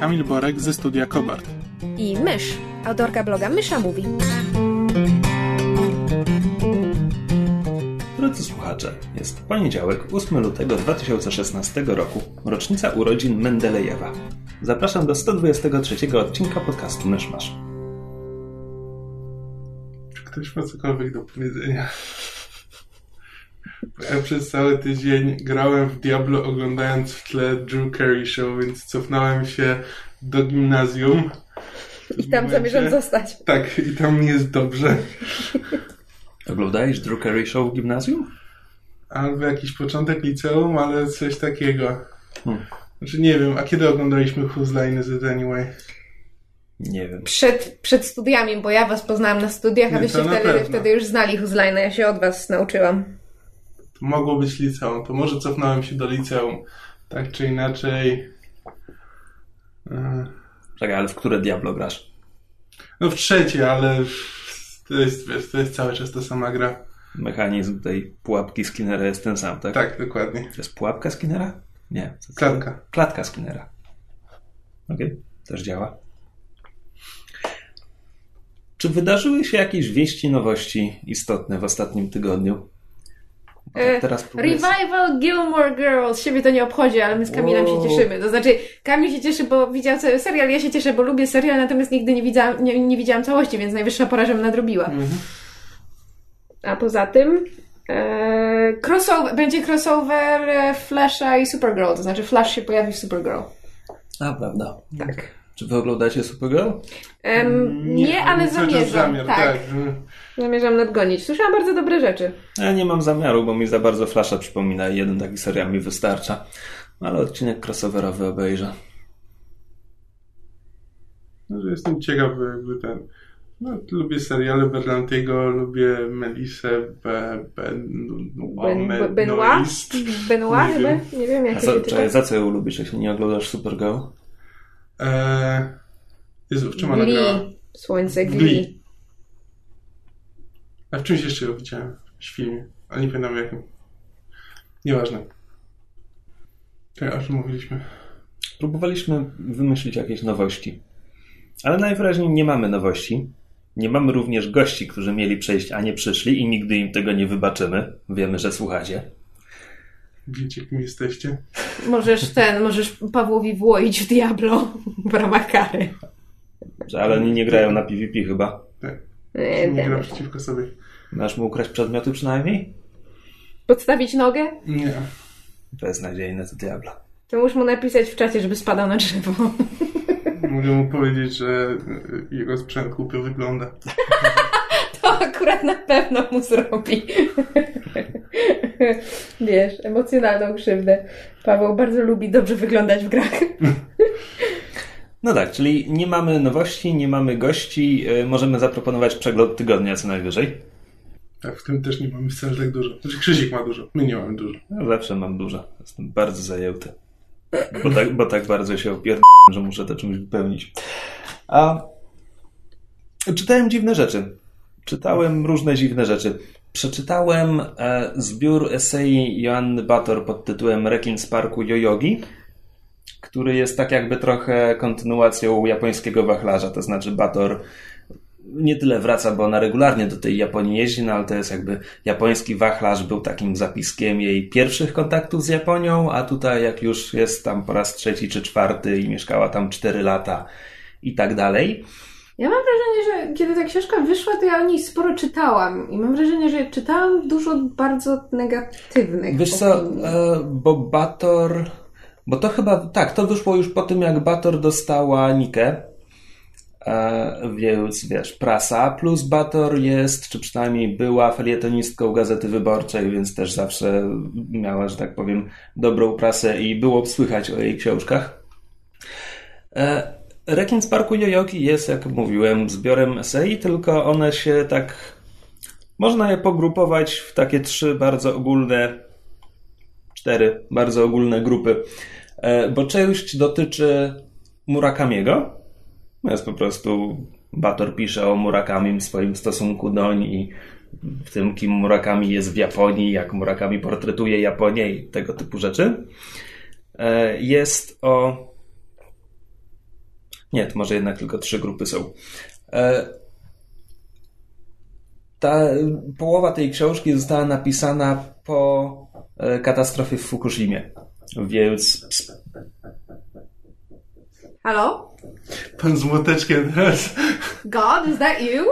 Kamil Borek ze studia Kobart. i Mysz, autorka bloga Mysza Mówi. Drodzy słuchacze, jest poniedziałek, 8 lutego 2016 roku, rocznica urodzin Mendelejewa. Zapraszam do 123 odcinka podcastu Myszmasz. Czy ktoś ma cokolwiek do powiedzenia? Ja przez cały tydzień grałem w Diablo oglądając w tle Drew Carey Show, więc cofnąłem się do gimnazjum. I tam zamierzam zostać. Tak, i tam nie jest dobrze. Oglądałeś Drew Carey Show w gimnazjum? Albo jakiś początek liceum, ale coś takiego. Hmm. Znaczy nie wiem, a kiedy oglądaliśmy Whose Line Is It Anyway? Nie wiem. Przed, przed studiami, bo ja was poznałam na studiach, a Nie, wyście wtedy, wtedy już znali Huzlina. Ja się od was nauczyłam. To mogło być liceum, to może cofnąłem się do liceum. Tak czy inaczej. E, Czekaj, ale w które Diablo grasz? No w trzecie, ale to jest, to jest cały czas ta sama gra. Mechanizm tej pułapki Skinnera jest ten sam, tak? Tak, dokładnie. To jest pułapka Skinnera? Nie. Klatka. Klatka Skinnera. Okej, też działa. Czy wydarzyły się jakieś wieści, nowości istotne w ostatnim tygodniu? Tak E, teraz próbuję... Revival Gilmore Girls. Siebie to nie obchodzi, ale my z Kamilem Wow. się cieszymy. To znaczy, Kamil się cieszy, bo widział cały serial, ja się cieszę, bo lubię serial, natomiast nigdy nie widziałam, nie, nie widziałam całości, więc najwyższa pora, żebym nadrobiła. Mhm. A poza tym e, crossover, będzie crossover e, Flasha i Supergirl, to znaczy Flash się pojawi w Supergirl. A, prawda. Tak. Czy wy oglądacie Supergirl? Em, nie, ale cały czas zamierzam. Zamiar, tak. tak. Zamierzam nadgonić. Słyszałam bardzo dobre rzeczy. Ja nie mam zamiaru, bo mi za bardzo Flasha przypomina i jeden taki serial mi wystarcza. Ale odcinek crossoverowy obejrzę. No, że jestem ciekawy, jakby ten. No, lubię seriale Berlantiego, lubię Melisę Be, ben, Ben, Me- Benoit? Benoit Nie chyba? wiem. Nie wiem, A jak to za, się czekaj, za co ją lubisz, jeśli nie oglądasz Supergirl? Eee, Jezu, w czym ona grała? Słońce Glee. Glee. A w czymś jeszcze ją widziałem? W jakimś filmie. Ale nie pamiętam jakim. Nieważne. Czekaj, o czym mówiliśmy? Próbowaliśmy wymyślić jakieś nowości. Ale najwyraźniej nie mamy nowości. Nie mamy również gości, którzy mieli przejść, a nie przyszli i nigdy im tego nie wybaczymy. Wiemy, że słuchacie. Wiecie, kim jesteście? Możesz ten, możesz Pawłowi włoić w Diablo w ramach kary. Ale oni nie grają na PvP chyba. Tak. Nie, Nie gra ten. przeciwko sobie. Masz mu ukraść przedmioty przynajmniej? Podstawić nogę? Nie. Beznadziejne to diablo. To musisz mu napisać w czacie, żeby spadał na drzewo. Mogę mu powiedzieć, że y, jego sprzęt głupio wygląda. To akurat na pewno mu zrobi. Wiesz, emocjonalną krzywdę. Paweł bardzo lubi dobrze wyglądać w grach. No tak, czyli nie mamy nowości, nie mamy gości. Yy, możemy zaproponować przegląd tygodnia co najwyżej. Tak, w tym też nie mamy wcale tak dużo. Znaczy Krzysiek ma dużo, my nie mamy dużo. Ja zawsze mam dużo. Jestem bardzo zajęty. Bo tak, bo tak bardzo się opierdolę, że muszę to czymś wypełnić. A czytałem dziwne rzeczy. Czytałem różne dziwne rzeczy. Przeczytałem e, zbiór esei Joanny Bator pod tytułem Rekin z parku Jojogi, który jest tak jakby trochę kontynuacją japońskiego wachlarza. To znaczy Bator nie tyle wraca, bo ona regularnie do tej Japonii jeździ, no ale to jest jakby japoński wachlarz był takim zapiskiem jej pierwszych kontaktów z Japonią, a tutaj jak już jest tam po raz trzeci czy czwarty i mieszkała tam cztery lata i tak dalej. Ja mam wrażenie, że kiedy ta książka wyszła, to ja o niej sporo czytałam. I mam wrażenie, że czytałam dużo bardzo negatywnych Wiesz co, opinii. e, bo Bator, bo to chyba, tak, to wyszło już po tym jak Bator dostała Nikę, e, więc wiesz, prasa, plus Bator jest, czy przynajmniej była felietonistką Gazety Wyborczej, więc też zawsze miała, że tak powiem, dobrą prasę i było słychać o jej książkach. E, Rekin z Parku Jojoki jest, jak mówiłem, zbiorem esei, tylko one się tak... Można je pogrupować w takie trzy bardzo ogólne, cztery bardzo ogólne grupy. E, bo część dotyczy Murakamiego. Jest po prostu Bator pisze o Murakamim, swoim stosunku doń i w tym, kim Murakami jest w Japonii, jak Murakami portretuje Japonię i tego typu rzeczy. E, jest o. Nie, to może jednak tylko trzy grupy są. E, ta połowa tej książki została napisana po katastrofie w Fukushimie. Więc. Halo? Pan z młoteczkiem teraz God, is that you?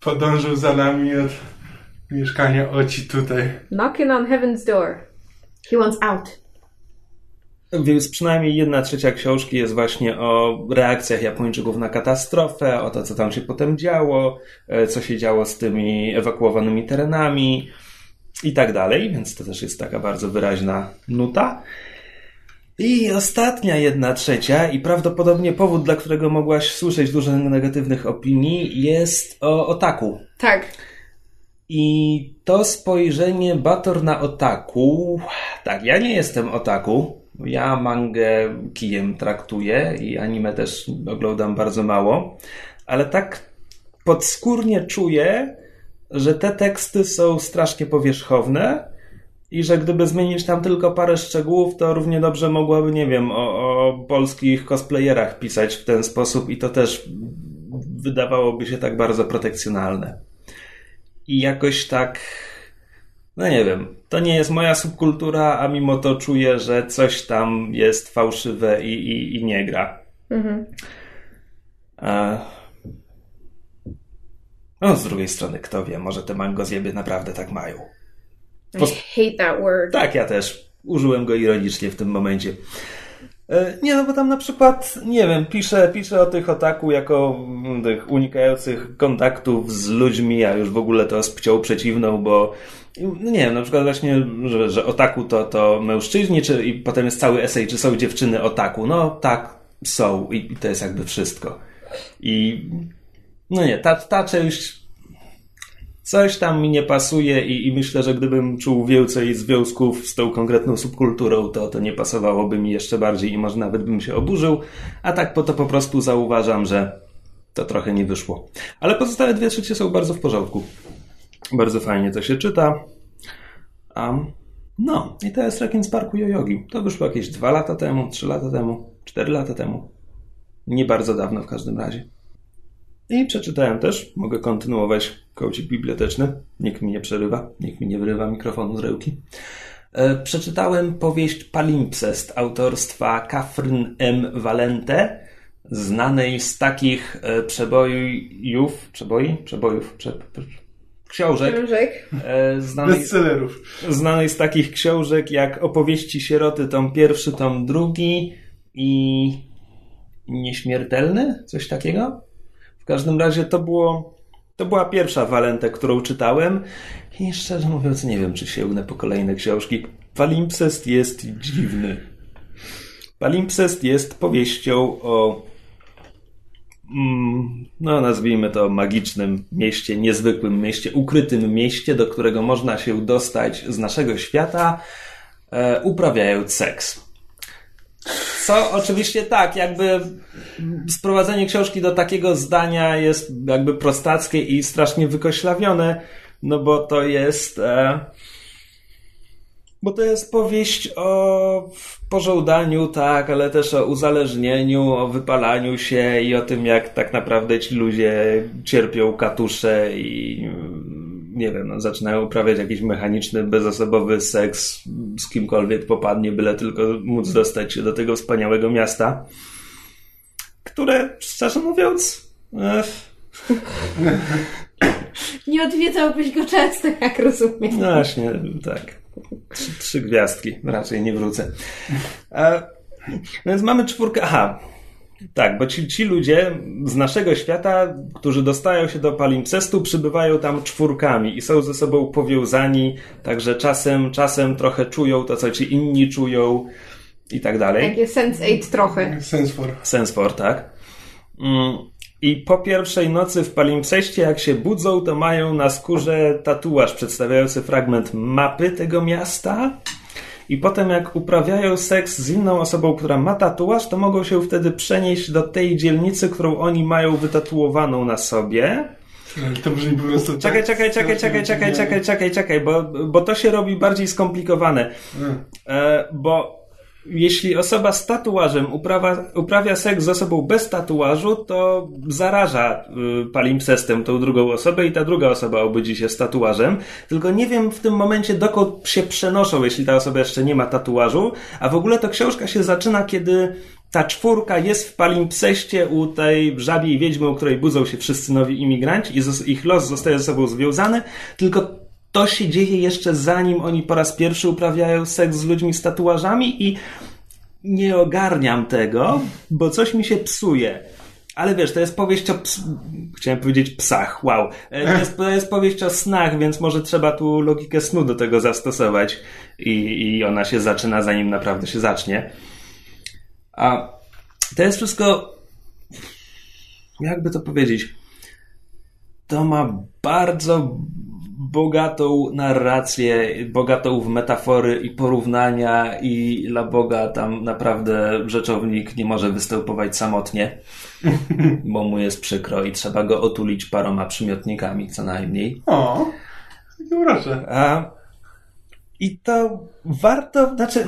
podążył za nami od mieszkania Oci tutaj. Knocking on heaven's door. He wants out. Więc przynajmniej jedna trzecia książki jest właśnie o reakcjach Japończyków na katastrofę, o to, co tam się potem działo, e, co się działo z tymi ewakuowanymi terenami i tak dalej, więc to też jest taka bardzo wyraźna nuta. I ostatnia jedna trzecia, i prawdopodobnie powód, dla którego mogłaś słyszeć dużo negatywnych opinii, jest o otaku. Tak. I to spojrzenie Bator na otaku. Tak, ja nie jestem otaku. Ja mangę kijem traktuję i anime też oglądam bardzo mało, ale tak podskórnie czuję, że te teksty są strasznie powierzchowne i że gdyby zmienić tam tylko parę szczegółów, to równie dobrze mogłaby, nie wiem, o, o polskich cosplayerach pisać w ten sposób i to też wydawałoby się tak bardzo protekcjonalne. I jakoś tak, no nie wiem, to nie jest moja subkultura, a mimo to czuję, że coś tam jest fałszywe i, i, i nie gra. Mhm. E... No, z drugiej strony, kto wie, może te mango zjeby naprawdę tak mają. I hate that word. Tak, ja też. Użyłem go ironicznie w tym momencie. E, Nie, no bo tam na przykład, nie wiem, pisze, pisze o tych otaku jako tych unikających kontaktów z ludźmi, a już w ogóle to z płcią przeciwną, bo no nie wiem, na przykład właśnie, że, że otaku to, to mężczyźni, czy, i potem jest cały esej, czy są dziewczyny otaku. No tak, są i, i to jest jakby wszystko. I no nie, ta, ta część coś tam mi nie pasuje i, i myślę, że gdybym czuł więcej związków z tą konkretną subkulturą, to to nie pasowałoby mi jeszcze bardziej i może nawet bym się oburzył, a tak po to po prostu zauważam, że to trochę nie wyszło. Ale pozostałe dwie trzecie są bardzo w porządku. Bardzo fajnie to się czyta. Um, no, i to jest Rekin z Parku Jojogi. To wyszło jakieś dwa lata temu, trzy lata temu, cztery lata temu. Nie bardzo dawno w każdym razie. I przeczytałem też, mogę kontynuować kołcik biblioteczny. Nikt mi nie przerywa, nikt mi nie wyrywa mikrofonu z ręki. E, Przeczytałem powieść Palimpsest autorstwa Kathryn M. Valente, znanej z takich e, przebojów, przeboi? Przebojów, prze, książek, Książek. e, znanej, Bestsellerów. znanej z takich książek jak Opowieści Sieroty, tom pierwszy, tom drugi i Nieśmiertelny? Coś takiego? W każdym razie to było. To była pierwsza Walentę, którą czytałem i szczerze mówiąc nie wiem, czy sięgnę po kolejne książki. Palimpsest jest dziwny. Palimpsest jest powieścią o mm, no nazwijmy to magicznym mieście, niezwykłym mieście, ukrytym mieście, do którego można się dostać z naszego świata, e, uprawiając seks. Co oczywiście tak, jakby sprowadzenie książki do takiego zdania jest jakby prostackie i strasznie wykoślawione, no bo to jest. E, bo to jest powieść o pożądaniu, tak, ale też o uzależnieniu, o wypalaniu się i o tym, jak tak naprawdę ci ludzie cierpią katusze i nie wiem, no, zaczynają uprawiać jakiś mechaniczny, bezosobowy seks z kimkolwiek popadnie, byle tylko móc dostać się do tego wspaniałego miasta, które, szczerze mówiąc, eh, Nie odwiedzałbyś go często, jak rozumiem. no właśnie, tak. Trzy, trzy gwiazdki, raczej nie wrócę. E, więc mamy czwórkę. Aha, tak, bo ci, ci ludzie z naszego świata, którzy dostają się do palimpsestu, przybywają tam czwórkami i są ze sobą powiązani, także czasem, czasem trochę czują to, co ci inni czują i tak dalej. Takie Sense8 trochę. Sense for. Sensfor, tak. Mm, I po pierwszej nocy w palimpseście, jak się budzą, to mają na skórze tatuaż przedstawiający fragment mapy tego miasta. I potem, jak uprawiają seks z inną osobą, która ma tatuaż, to mogą się wtedy przenieść do tej dzielnicy, którą oni mają wytatuowaną na sobie. To brzmi po prostu Czekaj, czekaj, czekaj, czekaj, czekaj, czekaj, czekaj, czekaj, bo, bo to się robi bardziej skomplikowane. Mm. E, bo jeśli osoba z tatuażem uprawia, uprawia seks z osobą bez tatuażu, to zaraża y, palimpsestem tą drugą osobę i ta druga osoba obudzi się z tatuażem. Tylko nie wiem w tym momencie, dokąd się przenoszą, jeśli ta osoba jeszcze nie ma tatuażu. A w ogóle to książka się zaczyna, kiedy ta czwórka jest w palimpseście u tej żabiej wiedźmy, u której budzą się wszyscy nowi imigranci i ich los zostaje ze sobą związany. Tylko to się dzieje jeszcze zanim oni po raz pierwszy uprawiają seks z ludźmi z tatuażami i nie ogarniam tego, bo coś mi się psuje. Ale wiesz, to jest powieść o ps... Chciałem powiedzieć psach, wow. E, To jest, to jest powieść o snach, więc może trzeba tu logikę snu do tego zastosować i, i ona się zaczyna zanim naprawdę się zacznie. A to jest wszystko jakby to powiedzieć to ma bardzo bogatą narrację, bogatą w metafory i porównania i dla Boga tam naprawdę rzeczownik nie może występować samotnie, bo mu jest przykro i trzeba go otulić paroma przymiotnikami co najmniej. O, urocze. A, I to warto, znaczy,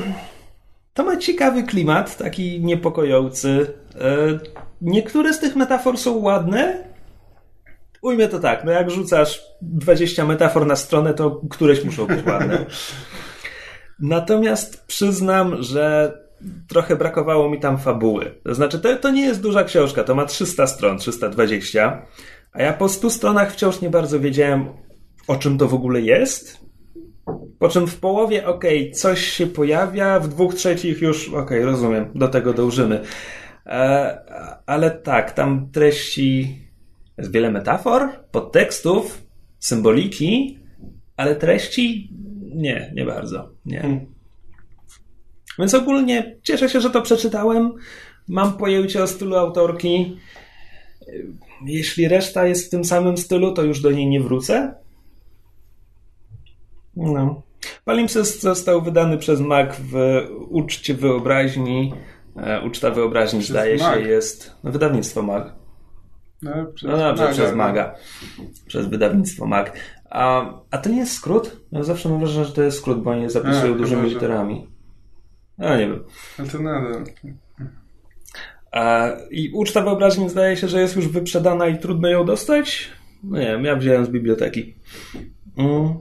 to ma ciekawy klimat, taki niepokojący. E, Niektóre z tych metafor są ładne. Ujmę to tak, no jak rzucasz 20 metafor na stronę, to któreś muszą być ładne. Natomiast przyznam, że trochę brakowało mi tam fabuły. To znaczy, to, to nie jest duża książka, to ma 300 stron, 320, a ja po 100 stronach wciąż nie bardzo wiedziałem, o czym to w ogóle jest. Po czym w połowie, okej, coś się pojawia, w dwóch trzecich już, okej, rozumiem, do tego dążymy. E, ale tak, tam treści, jest wiele metafor, podtekstów, symboliki, ale treści nie, nie bardzo, nie. Hmm. Więc ogólnie cieszę się, że to przeczytałem. Mam pojęcie o stylu autorki. Jeśli reszta jest w tym samym stylu, to już do niej nie wrócę. No. Palimpsest został wydany przez MAC w Uczcie Wyobraźni. E, Uczta Wyobraźni Przez zdaje MAG. się jest. Wydawnictwo MAG. No, przez No dobrze, Maga, przez no. MAGA. Przez wydawnictwo MAG. A, a to nie jest skrót? Ja zawsze mam wrażenie, że to jest skrót, bo oni zapisują A, dużymi chyba, że- literami. No nie wiem. Ale to nadal. A, I uczta wyobraźni zdaje się, że jest już wyprzedana i trudno ją dostać? No nie wiem, ja wziąłem z biblioteki. Mm.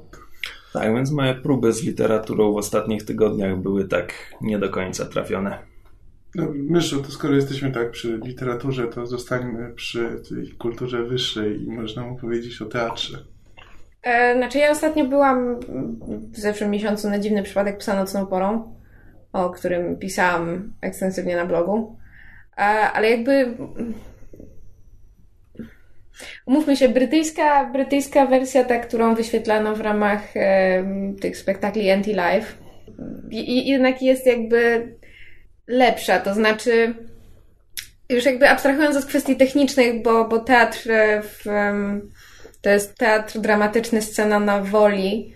Tak, więc moje próby z literaturą w ostatnich tygodniach były tak nie do końca trafione. No, Myszu, to skoro jesteśmy tak przy literaturze, to zostańmy przy tej kulturze wyższej i można mu powiedzieć o teatrze. E, znaczy ja ostatnio byłam w zeszłym miesiącu na dziwny przypadek psa nocną porą, o którym pisałam ekstensywnie na blogu. E, ale jakby umówmy się, brytyjska, brytyjska wersja, ta, którą wyświetlano w ramach e, tych spektakli Anti-Life, jednak jest jakby lepsza, to znaczy już jakby abstrahując od kwestii technicznych, bo, bo teatr e, w, to jest teatr dramatyczny, scena na woli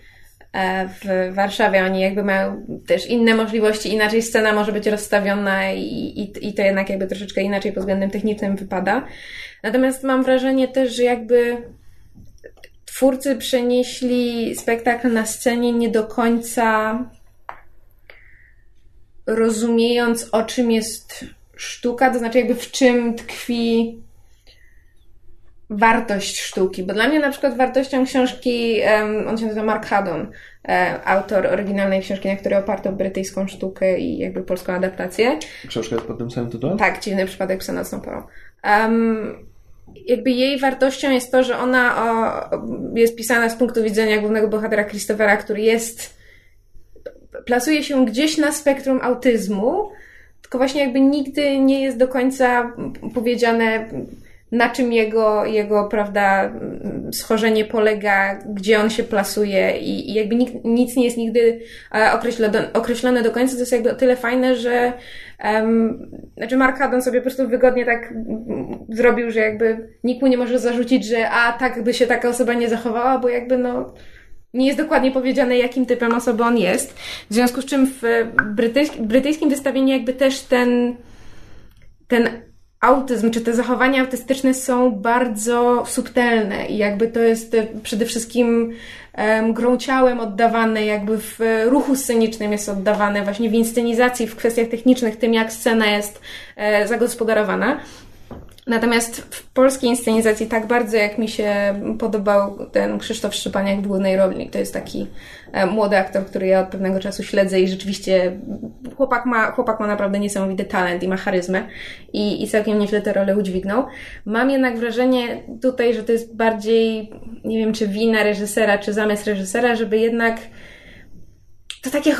e, w Warszawie. Oni jakby mają też inne możliwości, inaczej scena może być rozstawiona i, i, i to jednak jakby troszeczkę inaczej pod względem technicznym wypada. Natomiast mam wrażenie też, że jakby twórcy przenieśli spektakl na scenie nie do końca rozumiejąc, o czym jest sztuka, to znaczy jakby w czym tkwi wartość sztuki. Bo dla mnie na przykład wartością książki, on się nazywa Mark Haddon, e, autor oryginalnej książki, na której oparto brytyjską sztukę i jakby polską adaptację. Książka jest pod tym samym tytułem? Tak, dziwny przypadek psa nocną porą. Um, jakby jej wartością jest to, że ona o, jest pisana z punktu widzenia głównego bohatera Christophera, który jest plasuje się gdzieś na spektrum autyzmu, tylko właśnie jakby nigdy nie jest do końca powiedziane na czym jego, jego prawda, schorzenie polega, gdzie on się plasuje i, i jakby nikt, nic nie jest nigdy e, określone, określone do końca, to jest jakby o tyle fajne, że um, znaczy Mark Haddon sobie po prostu wygodnie tak zrobił, że jakby nikt mu nie może zarzucić, że a tak by się taka osoba nie zachowała, bo jakby no nie jest dokładnie powiedziane, jakim typem osoby on jest. W związku z czym w brytyjskim, brytyjskim wystawieniu jakby też ten ten autyzm, czy te zachowania autystyczne są bardzo subtelne i jakby to jest e, przede wszystkim um, grą ciałem oddawane, jakby w ruchu scenicznym jest oddawane, właśnie w inscenizacji, w kwestiach technicznych, tym jak scena jest e, zagospodarowana. Natomiast w polskiej inscenizacji tak bardzo, jak mi się podobał ten Krzysztof Szczepaniak w głównej roli, to jest taki e, młody aktor, który ja od pewnego czasu śledzę i rzeczywiście chłopak ma, chłopak ma naprawdę niesamowity talent i ma charyzmę i, i całkiem nieźle tę rolę udźwignął. Mam jednak wrażenie tutaj, że to jest bardziej, nie wiem, czy wina reżysera, czy zamysł reżysera, żeby jednak to takie,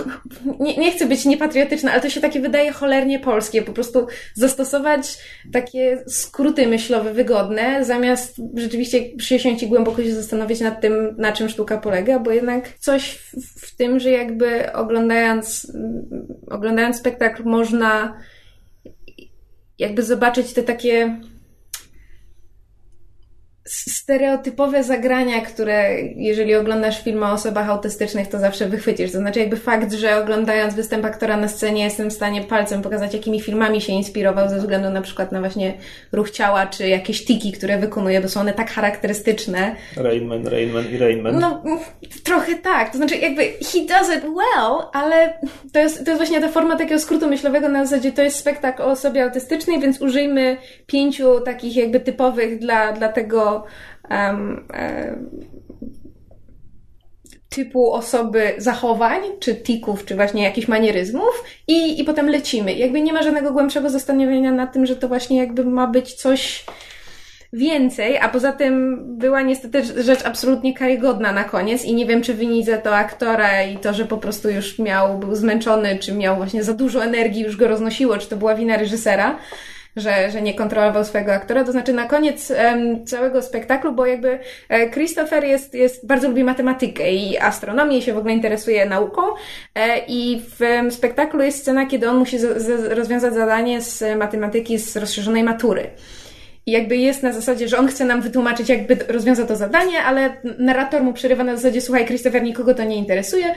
nie, nie chcę być niepatriotyczna, ale to się takie wydaje cholernie polskie, po prostu zastosować takie skróty myślowe wygodne, zamiast rzeczywiście przysiąść i głęboko się zastanowić nad tym, na czym sztuka polega, bo jednak coś w, w tym, że jakby oglądając, oglądając spektakl można jakby zobaczyć te takie stereotypowe zagrania, które jeżeli oglądasz film o osobach autystycznych, to zawsze wychwycisz. To znaczy jakby fakt, że oglądając występ aktora na scenie jestem w stanie palcem pokazać, jakimi filmami się inspirował ze względu na przykład na właśnie ruch ciała, czy jakieś tiki, które wykonuje, bo są one tak charakterystyczne. Rainman, Rainman i Rainman. No, trochę tak. To znaczy jakby he does it well, ale to jest, to jest właśnie ta forma takiego skrótu myślowego na zasadzie to jest spektakl o osobie autystycznej, więc użyjmy pięciu takich jakby typowych dla, dla tego typu osoby zachowań, czy tików, czy właśnie jakichś manieryzmów i, i potem lecimy. Jakby nie ma żadnego głębszego zastanowienia nad tym, że to właśnie jakby ma być coś więcej, a poza tym była niestety rzecz absolutnie karygodna na koniec i nie wiem, czy wini za to aktora i to, że po prostu już miał, był zmęczony, czy miał właśnie za dużo energii, już go roznosiło, czy to była wina reżysera że, że nie kontrolował swojego aktora. To znaczy na koniec um, całego spektaklu, bo jakby e, Christopher jest, jest, bardzo lubi matematykę i astronomię i się w ogóle interesuje nauką e, i w spektaklu jest scena, kiedy on musi z, z, rozwiązać zadanie z matematyki z rozszerzonej matury. I jakby jest na zasadzie, że on chce nam wytłumaczyć, jakby rozwiązał to zadanie, ale narrator mu przerywa na zasadzie, słuchaj, Christopher, nikogo to nie interesuje,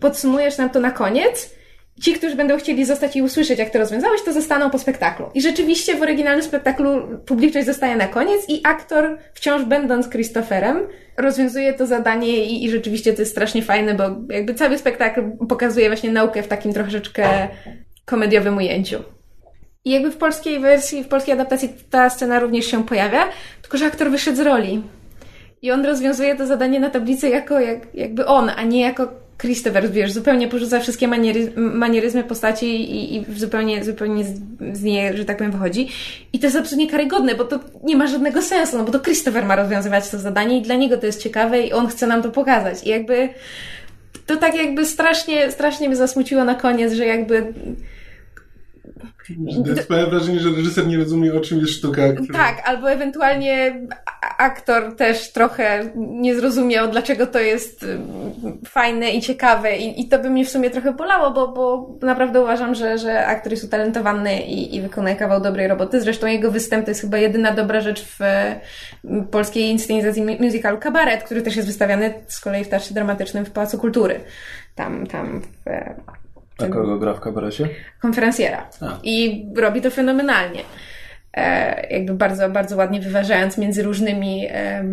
podsumujesz nam to na koniec ci, którzy będą chcieli zostać i usłyszeć, jak to rozwiązałeś, to zostaną po spektaklu. I rzeczywiście w oryginalnym spektaklu publiczność zostaje na koniec i aktor, wciąż będąc Christopherem, rozwiązuje to zadanie i, i rzeczywiście to jest strasznie fajne, bo jakby cały spektakl pokazuje właśnie naukę w takim troszeczkę komediowym ujęciu. I jakby w polskiej wersji, w polskiej adaptacji ta scena również się pojawia, tylko że aktor wyszedł z roli. I on rozwiązuje to zadanie na tablicy jako jak, jakby on, a nie jako Christopher, wiesz, zupełnie porzuca wszystkie maniery, manieryzmy postaci i, i zupełnie, zupełnie z, z, niej, że tak powiem, wychodzi. I to jest absolutnie karygodne, bo to nie ma żadnego sensu, no bo to Christopher ma rozwiązywać to zadanie i dla niego to jest ciekawe i on chce nam to pokazać. I jakby to tak jakby strasznie, strasznie mnie zasmuciło na koniec, że jakby Mam wrażenie, że reżyser nie rozumie, o czym jest sztuka. Która... Tak, albo ewentualnie aktor też trochę nie zrozumiał, dlaczego to jest y, fajne i ciekawe i, i to by mnie w sumie trochę bolało, bo, bo naprawdę uważam, że, że aktor jest utalentowany i, i wykonuje kawał dobrej roboty. Zresztą jego występ to jest chyba jedyna dobra rzecz w polskiej inscenizacji musicalu Kabaret, który też jest wystawiany z kolei w Teatrze Dramatycznym w Pałacu Kultury. Tam, tam w a kogo gra w kabarecie? Konferencjera. A. I robi to fenomenalnie. E, jakby bardzo, bardzo ładnie wyważając między różnymi e,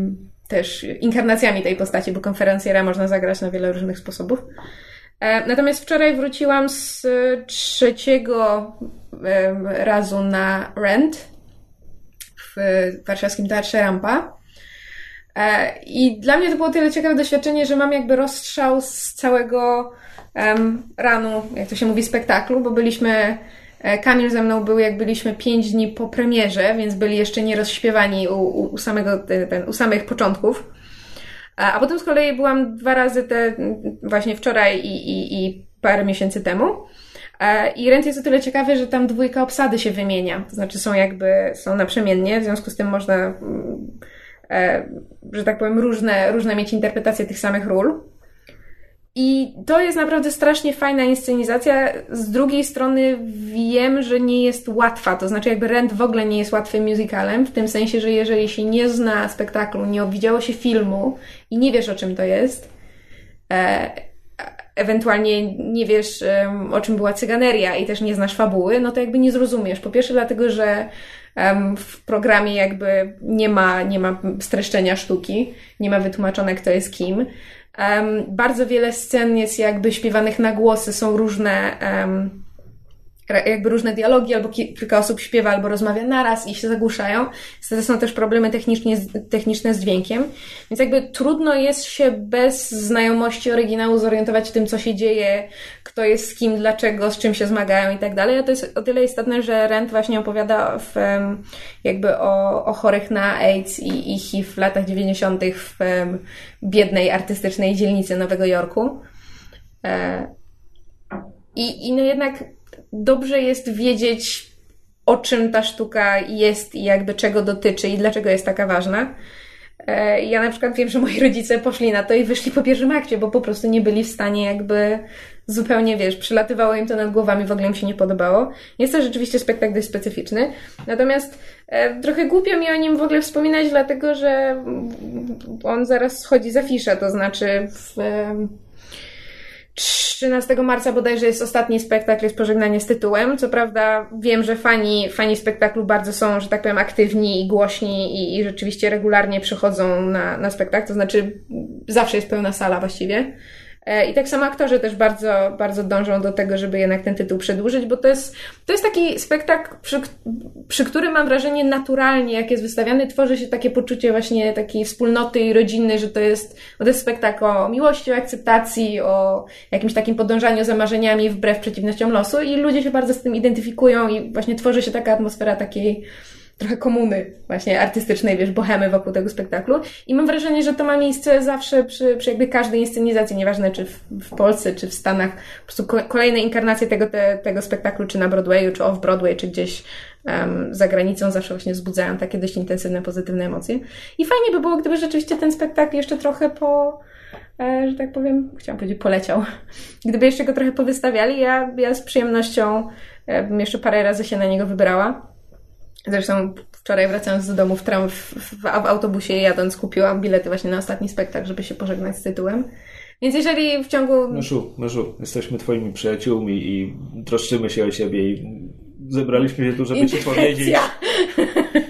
też inkarnacjami tej postaci, bo konferencjera można zagrać na wiele różnych sposobów. E, natomiast wczoraj wróciłam z trzeciego razu na Rent w warszawskim Teatrze Rampa. E, I dla mnie to było tyle ciekawe doświadczenie, że mam jakby rozstrzał z całego ranu, jak to się mówi, spektaklu, bo byliśmy, e, Kamil ze mną był, jak byliśmy pięć dni po premierze, więc byli jeszcze nie rozśpiewani u, u, samego, ten, u samych początków. A, a potem z kolei byłam dwa razy te, właśnie wczoraj i, i, i parę miesięcy temu. E, I Rent jest o tyle ciekawy, że tam dwójka obsady się wymienia. To znaczy są jakby, są naprzemiennie, w związku z tym można, mm, e, że tak powiem, różne, różne mieć interpretacje tych samych ról. I to jest naprawdę strasznie fajna inscenizacja. Z drugiej strony wiem, że nie jest łatwa. To znaczy, jakby Rent w ogóle nie jest łatwym musicalem, w tym sensie, że jeżeli się nie zna spektaklu, nie widziało się filmu i nie wiesz, o czym to jest, e, ewentualnie nie wiesz, o czym była cyganeria i też nie znasz fabuły, no to jakby nie zrozumiesz. Po pierwsze, dlatego, że w programie jakby nie ma, nie ma streszczenia sztuki, nie ma wytłumaczone, kto jest kim. Bardzo wiele scen jest jakby śpiewanych na głosy, są różne jakby różne dialogi, albo kilka osób śpiewa, albo rozmawia naraz i się zagłuszają. Wtedy są też problemy technicznie, techniczne z dźwiękiem. Więc jakby trudno jest się bez znajomości oryginału zorientować w tym, co się dzieje, kto jest z kim, dlaczego, z czym się zmagają i tak dalej. A to jest o tyle istotne, że Rent właśnie opowiada w, jakby o, o chorych na AIDS i, i HIV w latach 90. w biednej, artystycznej dzielnicy Nowego Jorku. E, I, i no jednak dobrze jest wiedzieć, o czym ta sztuka jest i jakby czego dotyczy i dlaczego jest taka ważna. E, ja na przykład wiem, że moi rodzice poszli na to i wyszli po pierwszym akcie, bo po prostu nie byli w stanie jakby zupełnie, wiesz, przylatywało im to nad głowami, w ogóle im się nie podobało. Jest to rzeczywiście spektakl dość specyficzny. Natomiast e, trochę głupio mi o nim w ogóle wspominać, dlatego że on zaraz schodzi za fiszę, to znaczy w... E, 13 marca bodajże jest ostatni spektakl, jest pożegnanie z tytułem. Co prawda wiem, że fani, fani spektaklu bardzo są, że tak powiem, aktywni i głośni i, i rzeczywiście regularnie przychodzą na, na spektakl, to znaczy zawsze jest pełna sala właściwie. E, I tak samo aktorzy też bardzo, bardzo dążą do tego, żeby jednak ten tytuł przedłużyć, bo to jest, to jest taki spektakl, przy, przy którym mam wrażenie naturalnie, jak jest wystawiany, tworzy się takie poczucie właśnie takiej wspólnoty i rodziny, że to jest, bo to jest spektakl o miłości, o akceptacji, o jakimś takim podążaniu za marzeniami wbrew przeciwnościom losu i ludzie się bardzo z tym identyfikują i właśnie tworzy się taka atmosfera takiej trochę komuny właśnie artystycznej, wiesz, bohemy wokół tego spektaklu. I mam wrażenie, że to ma miejsce zawsze przy, przy jakby każdej inscenizacji, nieważne czy w, w Polsce, czy w Stanach. Po prostu kolejne inkarnacje tego, te, tego spektaklu, czy na Broadwayu, czy off-Broadway, czy gdzieś um, za granicą zawsze właśnie wzbudzają takie dość intensywne, pozytywne emocje. I fajnie by było, gdyby rzeczywiście ten spektakl jeszcze trochę po, e, że tak powiem, chciałam powiedzieć poleciał. Gdyby jeszcze go trochę powystawiali, ja, ja z przyjemnością e, bym jeszcze parę razy się na niego wybrała. Zresztą wczoraj wracając do domu w, tram, w, w, w autobusie jadąc kupiłam bilety właśnie na ostatni spektakl, żeby się pożegnać z tytułem. Więc jeżeli w ciągu... Meszu, Meszu, jesteśmy twoimi przyjaciółmi i troszczymy się o siebie i zebraliśmy się tu, żeby ci powiedzieć...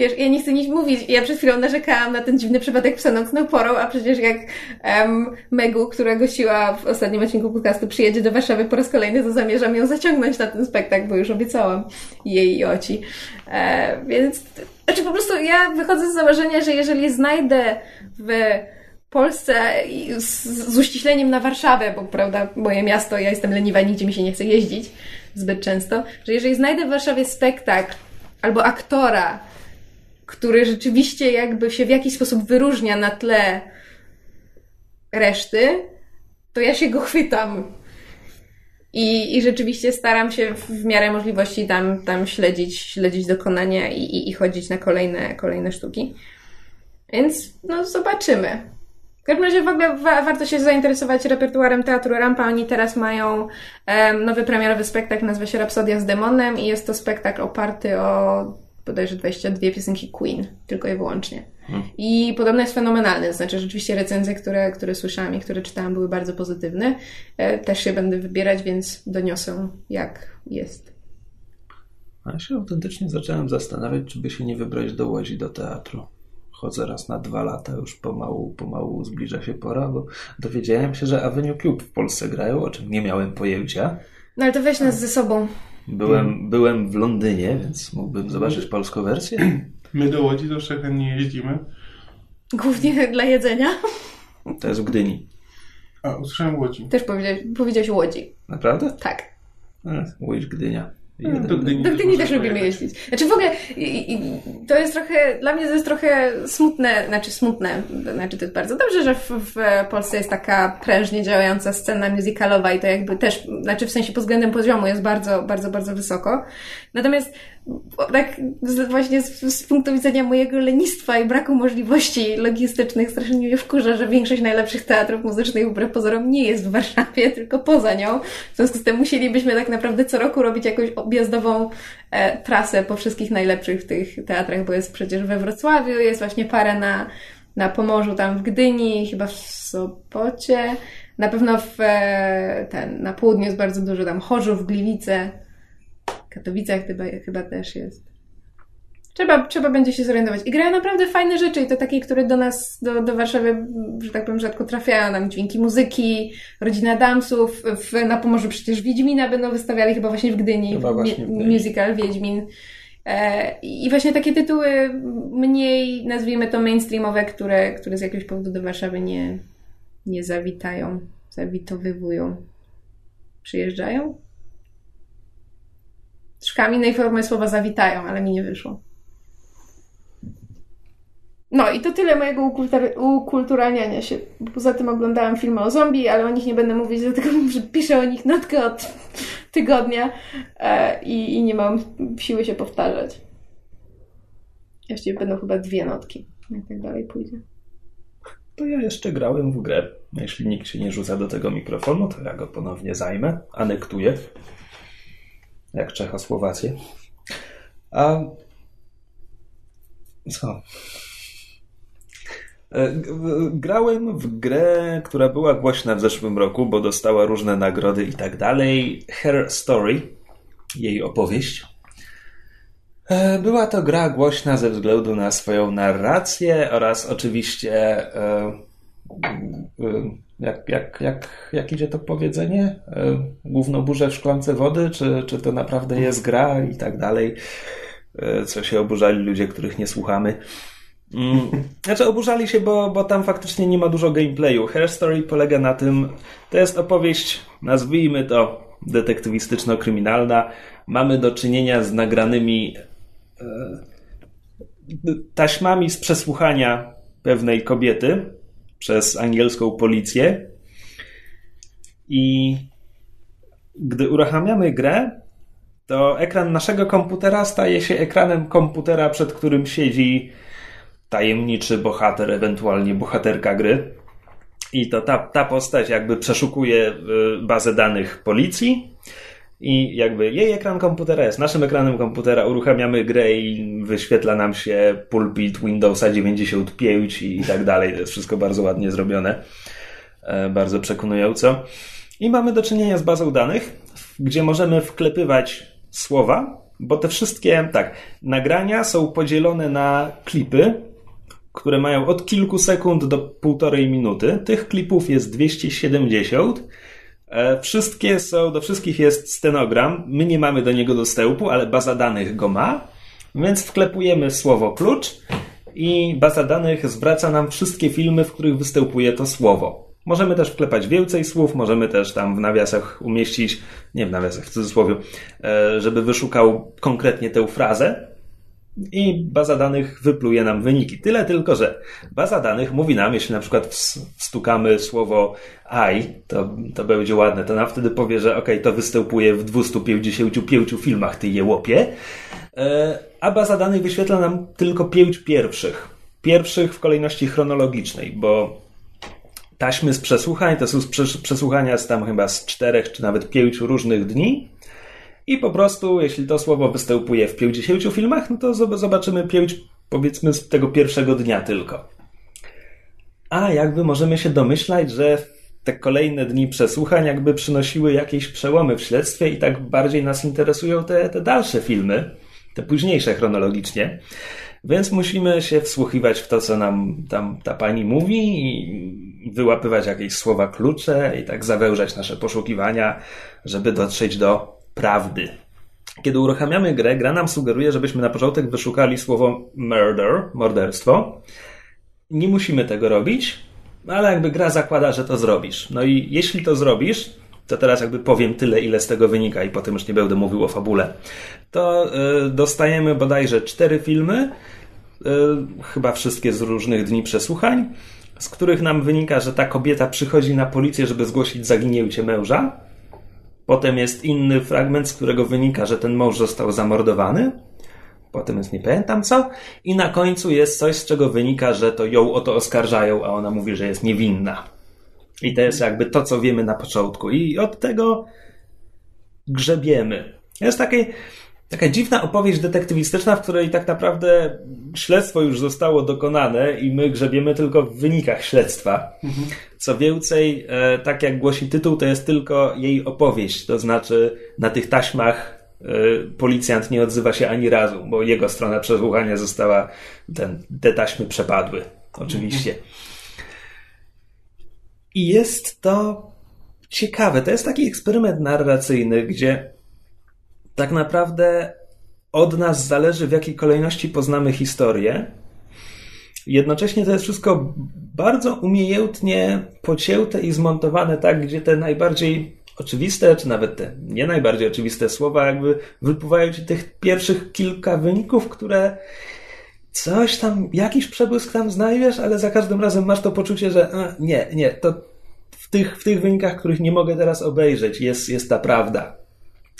Wiesz, ja nie chcę nic mówić. Ja przed chwilą narzekałam na ten dziwny przypadek psa nocną porą, a przecież jak um, Megu, która gościła w ostatnim odcinku podcastu, przyjedzie do Warszawy po raz kolejny, to zamierzam ją zaciągnąć na ten spektakl, bo już obiecałam jej i oci. E, więc, znaczy po prostu ja wychodzę z założenia, że jeżeli znajdę w Polsce z, z uściśleniem na Warszawę, bo prawda, moje miasto, ja jestem leniwa, nigdzie mi się nie chce jeździć zbyt często, że jeżeli znajdę w Warszawie spektakl albo aktora, który rzeczywiście jakby się w jakiś sposób wyróżnia na tle reszty, to ja się go chwytam. I, i rzeczywiście staram się w miarę możliwości tam, tam śledzić, śledzić dokonania i, i, i chodzić na kolejne, kolejne sztuki. Więc no zobaczymy. W każdym razie w ogóle wa warto się zainteresować repertuarem Teatru Rampa. Oni teraz mają um, nowy premierowy spektakl, nazywa się Rapsodia z demonem i jest to spektakl oparty o bodajże 22 piosenki Queen, tylko i wyłącznie. Hmm. I podobno jest fenomenalny, to znaczy rzeczywiście recenzje, które, które słyszałam i które czytałam były bardzo pozytywne. E, też się będę wybierać, więc doniosę jak jest. A ja się autentycznie zacząłem zastanawiać, czy by się nie wybrać do Łodzi do teatru. Chodzę raz na dwa lata, już pomału, pomału zbliża się pora, bo dowiedziałem się, że Avenue Club w Polsce grają, o czym nie miałem pojęcia. No ale to weź nas ze sobą. Byłem, hmm. byłem w Londynie, więc mógłbym zobaczyć polską wersję. My do Łodzi zawsze chętnie jeździmy. Głównie dla jedzenia. To jest w Gdyni. A, usłyszałem Łodzi. Też powiedziałeś, powiedziałeś Łodzi. Naprawdę? Tak. Łódź, Gdynia. Do Gdyni, Do Gdyni też lubimy jeździć. Znaczy w ogóle i, i, to jest trochę, dla mnie to jest trochę smutne, znaczy smutne, znaczy to jest bardzo dobrze, że w, w Polsce jest taka prężnie działająca scena musicalowa i to jakby też, znaczy w sensie pod względem poziomu jest bardzo, bardzo, bardzo wysoko. Natomiast tak właśnie z, z punktu widzenia mojego lenistwa i braku możliwości logistycznych strasznie mnie wkurza, że większość najlepszych teatrów muzycznych wbrew pozorom nie jest w Warszawie, tylko poza nią. W związku z tym musielibyśmy tak naprawdę co roku robić jakąś objazdową e, trasę po wszystkich najlepszych tych teatrach, bo jest przecież we Wrocławiu, jest właśnie parę na, na Pomorzu, tam w Gdyni, chyba w Sopocie. Na pewno w e, ten, na południu jest bardzo dużo, tam Chorzów, Gliwice, Katowicach chyba, chyba też jest. Trzeba, trzeba będzie się zorientować. I grają naprawdę fajne rzeczy i to takie, które do nas, do, do Warszawy, że tak powiem, rzadko trafiają. Tam dźwięki muzyki, Rodzina Adamsów, w, na Pomorzu przecież Wiedźmina będą wystawiali chyba właśnie w Gdyni. Chyba właśnie w Gdyni. Musical Wiedźmin. E, I właśnie takie tytuły mniej, nazwijmy to mainstreamowe, które, które z jakiegoś powodu do Warszawy nie, nie zawitają, zawitowywują. Przyjeżdżają? Szukałam innej formy słowa zawitają, ale mi nie wyszło. No i to tyle mojego ukultur- ukulturalniania się. Poza tym oglądałam filmy o zombie, ale o nich nie będę mówić, dlatego że piszę o nich notkę od tygodnia e, i, i nie mam siły się powtarzać. Właściwie będą chyba dwie notki, jak tak dalej pójdzie. To ja jeszcze grałem w grę. Jeśli nikt się nie rzuca do tego mikrofonu, to ja go ponownie zajmę, anektuję. Jak Czechosłowację. A co? E, Grałem w grę, która była głośna w zeszłym roku, bo dostała różne nagrody i tak dalej. Her Story, jej opowieść. E, Była to gra głośna ze względu na swoją narrację oraz oczywiście e, jak, jak, jak, jak idzie to powiedzenie? E, Główną burzę w szklance wody? Czy, czy to naprawdę jest gra i tak dalej? E, Co się oburzali ludzie, których nie słuchamy. Mm, Znaczy oburzali się, bo, bo tam faktycznie nie ma dużo gameplayu. Hair Story polega na tym, to jest opowieść, nazwijmy to detektywistyczno-kryminalna. Mamy do czynienia z nagranymi e, taśmami z przesłuchania pewnej kobiety przez angielską policję. I gdy uruchamiamy grę, to ekran naszego komputera staje się ekranem komputera, przed którym siedzi tajemniczy bohater, ewentualnie bohaterka gry. I to ta, ta postać jakby przeszukuje y, bazę danych policji i jakby jej ekran komputera jest naszym ekranem komputera, uruchamiamy grę i wyświetla nam się pulpit Windowsa 95 i tak dalej. To jest wszystko bardzo ładnie zrobione, e, bardzo przekonująco. I mamy do czynienia z bazą danych, gdzie możemy wklepywać słowa, bo te wszystkie, tak, nagrania są podzielone na klipy, które mają od kilku sekund do półtorej minuty. Tych klipów jest 270. E, Wszystkie są, do wszystkich jest stenogram. My nie mamy do niego dostępu, ale baza danych go ma. Więc wklepujemy słowo klucz i baza danych zwraca nam wszystkie filmy, w których występuje to słowo. Możemy też wklepać więcej słów, możemy też tam w nawiasach umieścić, nie w nawiasach, w cudzysłowie, e, żeby wyszukał konkretnie tę frazę i baza danych wypluje nam wyniki. Tyle tylko, że baza danych mówi nam, jeśli na przykład ws- wstukamy słowo I, to, to będzie ładne, to nam wtedy powie, że ok, to występuje w 255 filmach, ty jełopie, E, a baza danych wyświetla nam tylko pięć pierwszych. Pierwszych w kolejności chronologicznej, bo taśmy z przesłuchań to są przesłuchania z tam chyba z czterech czy nawet pięciu różnych dni. I po prostu, jeśli to słowo występuje w 50 filmach, no to zob- zobaczymy 5, powiedzmy, z tego pierwszego dnia tylko. A jakby możemy się domyślać, że te kolejne dni przesłuchań jakby przynosiły jakieś przełomy w śledztwie i tak bardziej nas interesują te, te dalsze filmy, te późniejsze chronologicznie. Więc musimy się wsłuchiwać w to, co nam tam ta pani mówi i wyłapywać jakieś słowa klucze i tak zawężać nasze poszukiwania, żeby dotrzeć do prawdy. Kiedy uruchamiamy grę, gra nam sugeruje, żebyśmy na początek wyszukali słowo murder, morderstwo. Nie musimy tego robić, ale jakby gra zakłada, że to zrobisz. No i jeśli to zrobisz, to teraz jakby powiem tyle, ile z tego wynika i potem już nie będę mówił o fabule, to y, dostajemy bodajże cztery filmy, y, chyba wszystkie z różnych dni przesłuchań, z których nam wynika, że ta kobieta przychodzi na policję, żeby zgłosić zaginięcie męża. Potem jest inny fragment, z którego wynika, że ten mąż został zamordowany. Potem jest nie pamiętam co. I na końcu jest coś, z czego wynika, że to ją o to oskarżają, a ona mówi, że jest niewinna. I to jest jakby to, co wiemy na początku. I od tego grzebiemy. Jest takie, taka dziwna opowieść detektywistyczna, w której tak naprawdę śledztwo już zostało dokonane i my grzebiemy tylko w wynikach śledztwa. Co więcej, e, tak jak głosi tytuł, to jest tylko jej opowieść. To znaczy na tych taśmach e, policjant nie odzywa się ani razu, bo jego strona przesłuchania została, ten, te taśmy przepadły. Oczywiście. I jest to ciekawe. To jest taki eksperyment narracyjny, gdzie tak naprawdę od nas zależy, w jakiej kolejności poznamy historię. Jednocześnie to jest wszystko bardzo umiejętnie pocięte i zmontowane tak, gdzie te najbardziej oczywiste, czy nawet te nie najbardziej oczywiste słowa, jakby wypływają ci tych pierwszych kilka wyników, które coś tam, jakiś przebłysk tam znajdziesz, ale za każdym razem masz to poczucie, że a, nie, nie, to w tych, w tych wynikach, których nie mogę teraz obejrzeć, jest, jest ta prawda.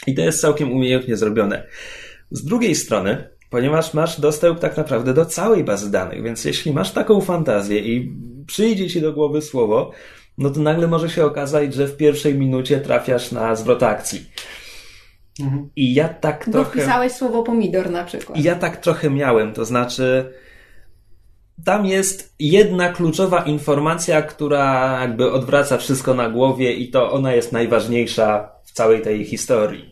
I to jest całkiem umiejętnie zrobione. Z drugiej strony, ponieważ masz dostęp tak naprawdę do całej bazy danych, więc jeśli masz taką fantazję i przyjdzie ci do głowy słowo, no to nagle może się okazać, że w pierwszej minucie trafiasz na zwrot akcji. I ja tak Bo trochę. wpisałeś słowo pomidor na przykład. I ja tak trochę miałem, to znaczy tam jest jedna kluczowa informacja, która jakby odwraca wszystko na głowie i to ona jest najważniejsza w całej tej historii.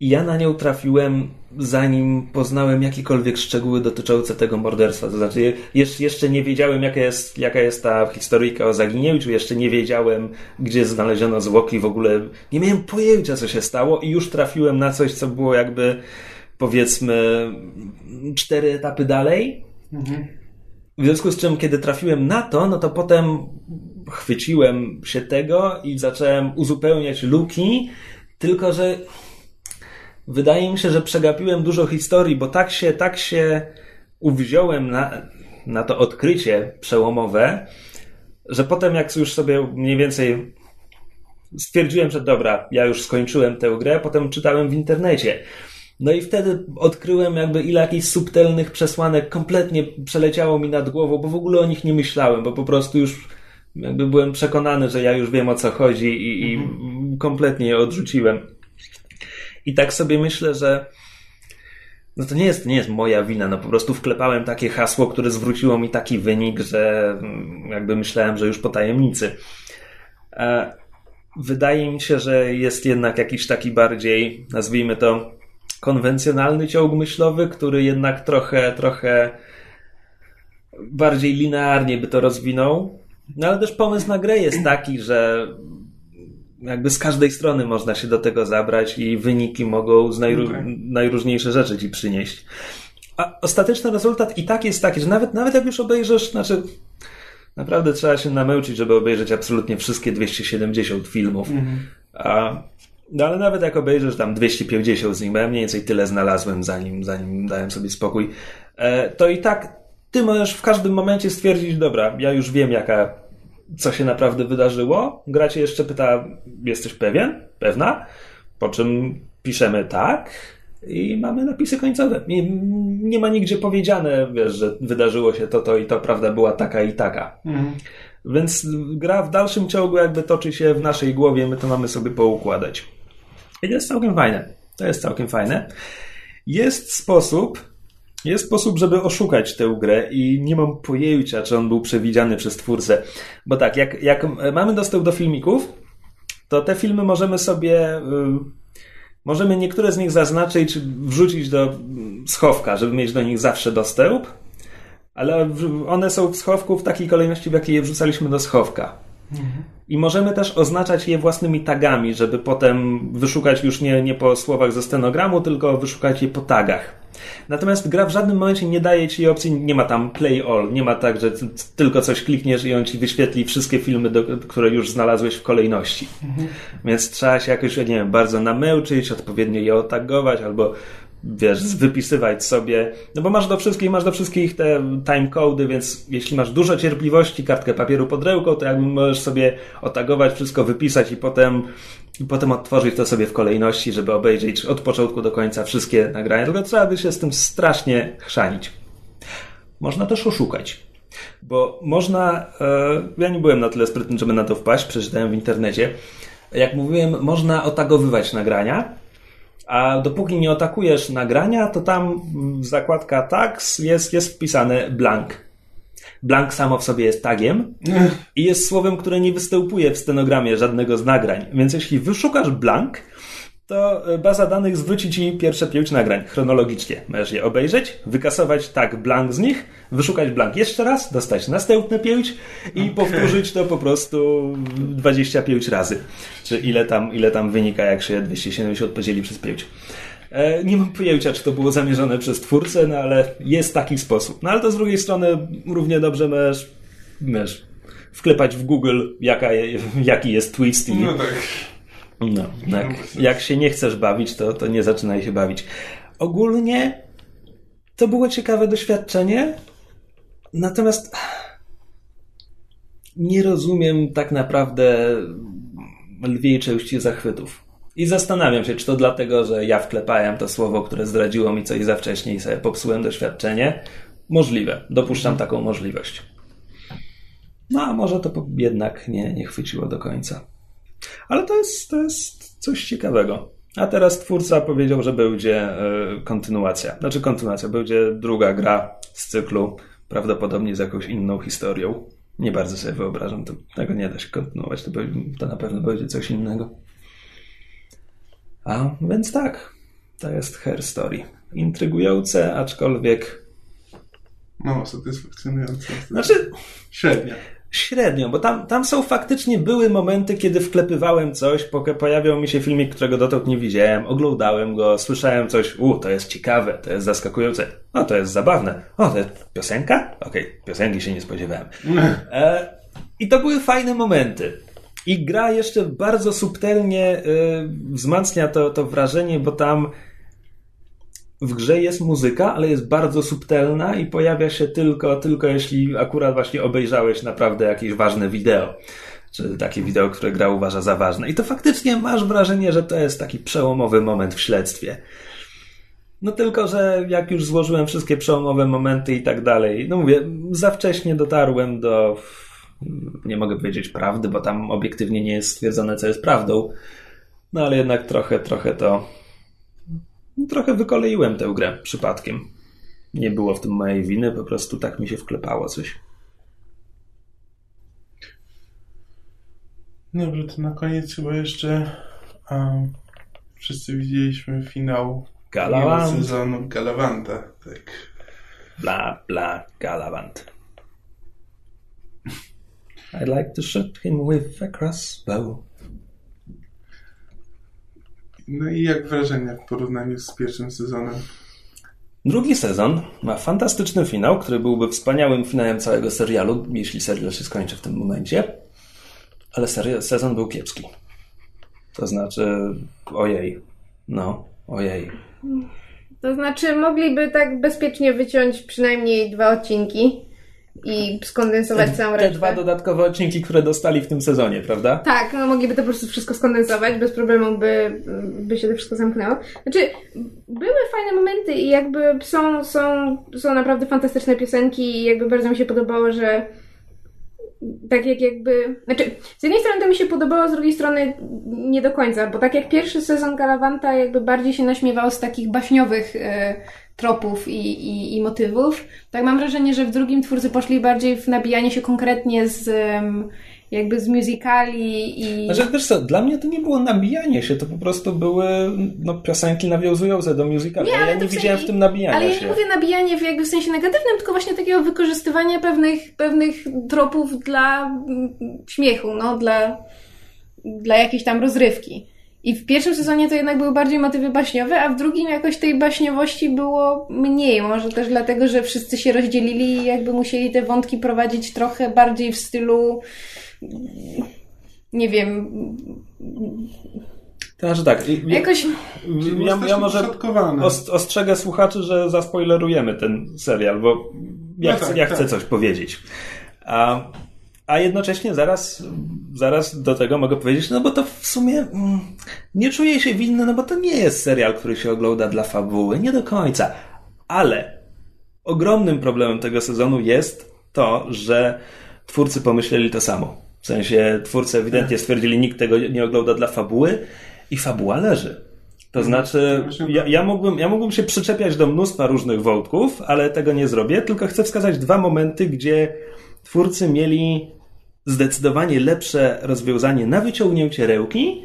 I ja na nią trafiłem zanim poznałem jakiekolwiek szczegóły dotyczące tego morderstwa. To znaczy, jeszcze, nie wiedziałem, jaka jest, jaka jest ta historyjka o zaginięciu, jeszcze nie wiedziałem, gdzie znaleziono zwłoki, w ogóle nie miałem pojęcia, co się stało, i już trafiłem na coś, co było jakby, powiedzmy, cztery etapy dalej. W związku z czym, kiedy trafiłem na to, no to potem chwyciłem się tego i zacząłem uzupełniać luki, tylko że wydaje mi się, że przegapiłem dużo historii, bo tak się, tak się uwziąłem na, na to odkrycie przełomowe, że potem jak już sobie mniej więcej stwierdziłem, że dobra, ja już skończyłem tę grę, potem czytałem w internecie. No i wtedy odkryłem jakby ile jakichś subtelnych przesłanek kompletnie przeleciało mi nad głową, bo w ogóle o nich nie myślałem, bo po prostu już jakby byłem przekonany, że ja już wiem o co chodzi i, i kompletnie je odrzuciłem. I tak sobie myślę, że no to nie jest, nie jest moja wina, no po prostu wklepałem takie hasło, które zwróciło mi taki wynik, że mm, jakby myślałem, że już po tajemnicy. E, Wydaje mi się, że jest jednak jakiś taki bardziej, nazwijmy to, konwencjonalny ciąg myślowy, który jednak trochę, trochę bardziej linearnie by to rozwinął. No ale też pomysł na grę jest taki, że jakby z każdej strony można się do tego zabrać i wyniki mogą z najró- Okej. najróżniejsze rzeczy ci przynieść. A ostateczny rezultat i tak jest taki, że nawet, nawet jak już obejrzysz, znaczy naprawdę trzeba się namęczyć, żeby obejrzeć absolutnie wszystkie 270 filmów. A, no ale nawet jak obejrzysz tam 250 z nich, bo ja mniej więcej tyle znalazłem zanim, zanim dałem sobie spokój, e, to i tak ty możesz w każdym momencie stwierdzić, dobra, ja już wiem jaka, co się naprawdę wydarzyło. Gra cię jeszcze pyta, jesteś pewien? Pewna? Po czym piszemy tak i mamy napisy końcowe. Nie, nie ma nigdzie powiedziane, wiesz, że wydarzyło się to, to i to, prawda była taka i taka. Więc gra w dalszym ciągu jakby toczy się w naszej głowie, my to mamy sobie poukładać. I to jest całkiem fajne. To jest całkiem fajne. Jest sposób, jest sposób, żeby oszukać tę grę i nie mam pojęcia, czy on był przewidziany przez twórcę. Bo tak, jak, jak mamy dostęp do filmików, to te filmy możemy sobie... Możemy niektóre z nich zaznaczyć, wrzucić do mm, schowka, żeby mieć do nich zawsze dostęp, ale one są w schowku w takiej kolejności, w jakiej je wrzucaliśmy do schowka. I możemy też oznaczać je własnymi tagami, żeby potem wyszukać już nie, nie po słowach ze stenogramu, tylko wyszukać je po tagach. Natomiast gra w żadnym momencie nie daje ci opcji, nie ma tam play all, nie ma tak, że tylko coś klikniesz i on ci wyświetli wszystkie filmy, do, które już znalazłeś w kolejności. Mhm. Więc trzeba się jakoś, nie wiem, bardzo namęczyć, odpowiednio je otagować albo wiesz, wypisywać sobie, no bo masz do wszystkich, masz do wszystkich te timecody, więc jeśli masz dużo cierpliwości, kartkę papieru pod ręką, to jakby możesz sobie otagować wszystko, wypisać i potem, i potem odtworzyć to sobie w kolejności, żeby obejrzeć od początku do końca wszystkie nagrania, tylko trzeba by się z tym strasznie chrzanić. Można też oszukać. Bo można, e, ja nie byłem na tyle sprytny, żeby na to wpaść, przeczytałem w internecie. Jak mówiłem, można otagowywać nagrania, a dopóki nie atakujesz nagrania, to tam zakładka tags jest, jest wpisane blank. Blank samo w sobie jest tagiem i jest słowem, które nie występuje w stenogramie żadnego z nagrań. Więc jeśli wyszukasz blank, to e, baza danych zwróci ci pierwsze pięć nagrań chronologicznie. Możesz je obejrzeć, wykasować tak blank z nich, wyszukać blank jeszcze raz, dostać następne pięć i okay. powtórzyć to po prostu 25 razy. Czy ile tam, ile tam wynika, jak się 270 podzieli przez pięć. E, nie mam pojęcia, czy to było zamierzone przez twórcę, no ale jest taki sposób. No ale to z drugiej strony równie dobrze możesz, możesz wklepać w Google, jaka, jaki jest twist i... No tak no, jak, jak się nie chcesz bawić, to, to nie zaczynaj się bawić. Ogólnie to było ciekawe doświadczenie, natomiast nie rozumiem tak naprawdę lwiej części zachwytów. I zastanawiam się, czy to dlatego, że ja wklepałem to słowo, które zdradziło mi coś za wcześnie i sobie popsułem doświadczenie. Możliwe. Dopuszczam taką możliwość. No a może to jednak nie, nie chwyciło do końca. Ale to jest, to jest coś ciekawego. A teraz twórca powiedział, że będzie e, kontynuacja. Znaczy kontynuacja, będzie druga gra z cyklu, prawdopodobnie z jakąś inną historią. Nie bardzo sobie wyobrażam, to, tego nie da się kontynuować, to, to na pewno będzie coś innego. A więc tak, to jest Her Story. Intrygujące, aczkolwiek. Mało satysfakcjonujące. Znaczy. Średnia. Średnio, bo tam, tam są faktycznie były momenty, kiedy wklepywałem coś, pojawiał mi się filmik, którego dotąd nie widziałem, oglądałem go, słyszałem coś, u, to jest ciekawe, to jest zaskakujące, o, to jest zabawne, o, to jest piosenka? Okej, okay, piosenki się nie spodziewałem. E, I to były fajne momenty. I gra jeszcze bardzo subtelnie y, wzmacnia to, to wrażenie, bo tam w grze jest muzyka, ale jest bardzo subtelna i pojawia się tylko, tylko jeśli akurat właśnie obejrzałeś naprawdę jakieś ważne wideo. Czy takie wideo, które gra uważa za ważne. I to faktycznie masz wrażenie, że to jest taki przełomowy moment w śledztwie. No tylko, że jak już złożyłem wszystkie przełomowe momenty i tak dalej, no mówię, za wcześnie dotarłem do, nie mogę powiedzieć prawdy, bo tam obiektywnie nie jest stwierdzone, co jest prawdą, no ale jednak trochę, trochę to Trochę wykoleiłem tę grę przypadkiem. Nie było w tym mojej winy, po prostu tak mi się wklepało coś. Dobrze, to na koniec chyba jeszcze um, wszyscy widzieliśmy finał Galavant. sezonu Galavanta. Tak. Bla, bla, Galavant. I'd like to shoot him with a crossbow. No i jak wrażenia w porównaniu z pierwszym sezonem? Drugi sezon ma fantastyczny finał, który byłby wspaniałym finałem całego serialu, jeśli serial się skończy w tym momencie. Ale serial, sezon był kiepski. To znaczy, ojej. No, ojej. To znaczy, mogliby tak bezpiecznie wyciąć przynajmniej dwa odcinki i skondensować te, całą resztę. Te dwa dodatkowe odcinki, które dostali w tym sezonie, prawda? Tak, no mogliby to po prostu wszystko skondensować, bez problemu by, by się to wszystko zamknęło. Znaczy, były fajne momenty i jakby są, są, są naprawdę fantastyczne piosenki i jakby bardzo mi się podobało, że tak jak jakby. Znaczy, z jednej strony to mi się podobało, z drugiej strony nie do końca, bo tak jak pierwszy sezon Galavanta jakby bardziej się naśmiewał z takich baśniowych e, tropów i, i, i motywów, tak mam wrażenie, że w drugim twórcy poszli bardziej w nabijanie się konkretnie z jakby z musicali i... Znaczy, wiesz co, dla mnie to nie było nabijanie się, to po prostu były no, piosenki nawiązujące do musicali. Nie, ale ja nie w sensie- widziałem w tym nabijania Ale ja nie mówię nabijanie w, jakby w sensie negatywnym, tylko właśnie takiego wykorzystywania pewnych, pewnych tropów dla mm, śmiechu, no, dla, dla jakiejś tam rozrywki. I w pierwszym sezonie to jednak były bardziej motywy baśniowe, a w drugim jakoś tej baśniowości było mniej. Może też dlatego, że wszyscy się rozdzielili i jakby musieli te wątki prowadzić trochę bardziej w stylu nie wiem, To znaczy tak, jakoś ja, ja, ja może ostrzegę słuchaczy, że zaspoilerujemy ten serial, bo ja, No chcę, tak, ja tak. chcę coś powiedzieć. A, a jednocześnie zaraz, zaraz do tego mogę powiedzieć, no bo to w sumie mm, nie czuję się winny, no bo to nie jest serial, który się ogląda dla fabuły, nie do końca. Ale ogromnym problemem tego sezonu jest to, że twórcy pomyśleli to samo. W sensie twórcy ewidentnie stwierdzili, nikt tego nie ogląda dla fabuły i fabuła leży. To znaczy, ja, ja, mógłbym, ja mógłbym się przyczepiać do mnóstwa różnych wątków, ale tego nie zrobię, tylko chcę wskazać dwa momenty, gdzie twórcy mieli zdecydowanie lepsze rozwiązanie na wyciągnięcie rełki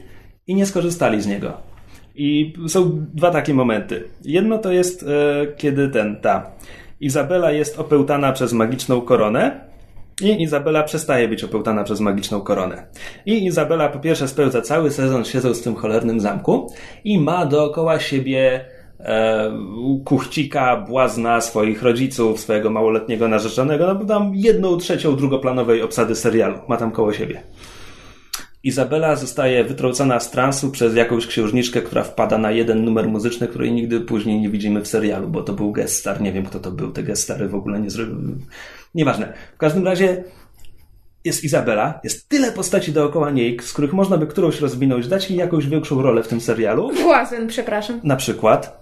i nie skorzystali z niego. I są dwa takie momenty. Jedno to jest, e, kiedy ten, ta Izabela jest opełtana przez magiczną koronę i Izabela przestaje być opełtana przez magiczną koronę. I Izabela po pierwsze spełza cały sezon siedząc w tym cholernym zamku i ma dookoła siebie e, kuchcika, błazna swoich rodziców, swojego małoletniego narzeczonego, no bo tam jedną trzecią drugoplanowej obsady serialu ma tam koło siebie. Izabela zostaje wytrącona z transu przez jakąś księżniczkę, która wpada na jeden numer muzyczny, której nigdy później nie widzimy w serialu, bo to był guest star. Nie wiem, kto to był. Te guest stary w ogóle nie zrobił. Nieważne. W każdym razie jest Izabela, jest tyle postaci dookoła niej, z których można by którąś rozwinąć, dać jej jakąś większą rolę w tym serialu. błazen, przepraszam. Na przykład.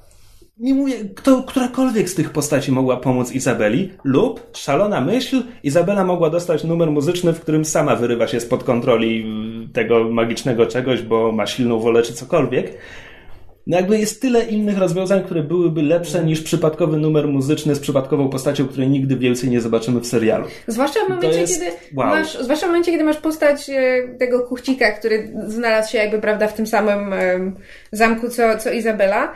Nie mówię, kto, którakolwiek z tych postaci mogła pomóc Izabeli, lub szalona myśl, Izabela mogła dostać numer muzyczny, w którym sama wyrywa się spod kontroli y, tego magicznego czegoś, bo ma silną wolę czy cokolwiek. No jakby jest tyle innych rozwiązań, które byłyby lepsze niż przypadkowy numer muzyczny z przypadkową postacią, której nigdy więcej nie zobaczymy w serialu. Zwłaszcza w momencie, jest- kiedy wow. masz, zwłaszcza w momencie, kiedy masz postać e, tego kuchcika, który znalazł się jakby, prawda, w tym samym zamku co, co Izabela,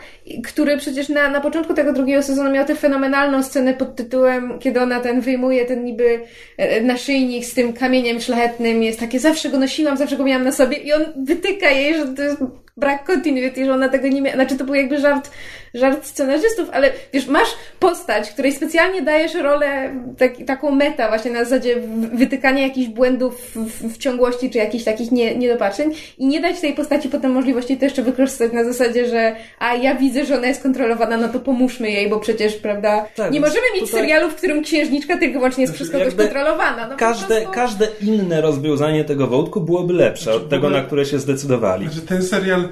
który przecież na, na początku tego drugiego sezonu miał tę fenomenalną scenę pod tytułem, kiedy ona ten wyjmuje ten niby e, naszyjnik z tym kamieniem szlachetnym, jest takie, zawsze go nosiłam, zawsze go miałam na sobie i on wytyka jej, że to jest brak continuity, że ona tego nie miała, znaczy to był jakby żart, żart scenarzystów, ale wiesz, masz postać, której specjalnie dajesz rolę, tak, taką meta właśnie na zasadzie wytykania jakichś błędów w, w, w ciągłości, czy jakichś takich nie, niedopatrzeń i nie dać tej postaci potem możliwości to jeszcze wykorzystać na zasadzie, że a ja widzę, że ona jest kontrolowana, no to pomóżmy jej, bo przecież, prawda, Tak, nie możemy mieć tutaj- serialu, w którym księżniczka tylko i wyłącznie jest przez kogoś kontrolowana. No, Każde, prostu... każde inne rozwiązanie tego wątku byłoby lepsze od w tego, ogóle- na które się zdecydowali. Znaczy ten serial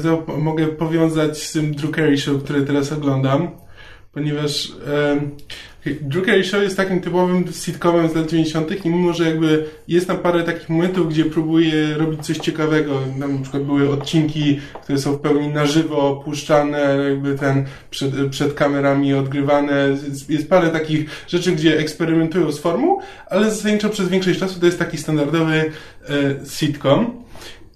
to mogę powiązać z tym Carey Show, który teraz oglądam, ponieważ Drew Carey Show jest takim typowym sitcomem z lat 90. i mimo, że jakby jest tam parę takich momentów, gdzie próbuje robić coś ciekawego, tam na przykład były odcinki, które są w pełni na żywo puszczane, jakby ten przed, przed kamerami odgrywane, jest, jest parę takich rzeczy, gdzie eksperymentują z formą, ale zasadniczo przez większość czasu to jest taki standardowy e, sitcom.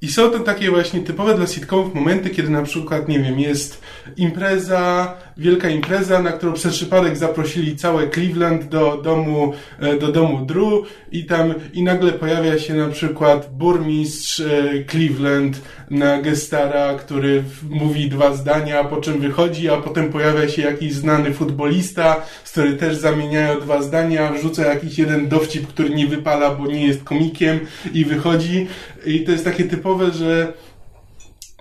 I są to takie właśnie typowe dla sitcomów momenty, kiedy na przykład, nie wiem, jest impreza, wielka impreza, na którą przez przypadek zaprosili całe Cleveland do domu, e, do domu Drew i tam, i nagle pojawia się na przykład burmistrz e, Cleveland na gestara, który mówi dwa zdania, po czym wychodzi, a potem pojawia się jakiś znany futbolista, z który też zamieniają dwa zdania, wrzuca jakiś jeden dowcip, który nie wypala, bo nie jest komikiem i wychodzi. I to jest takie typowe, że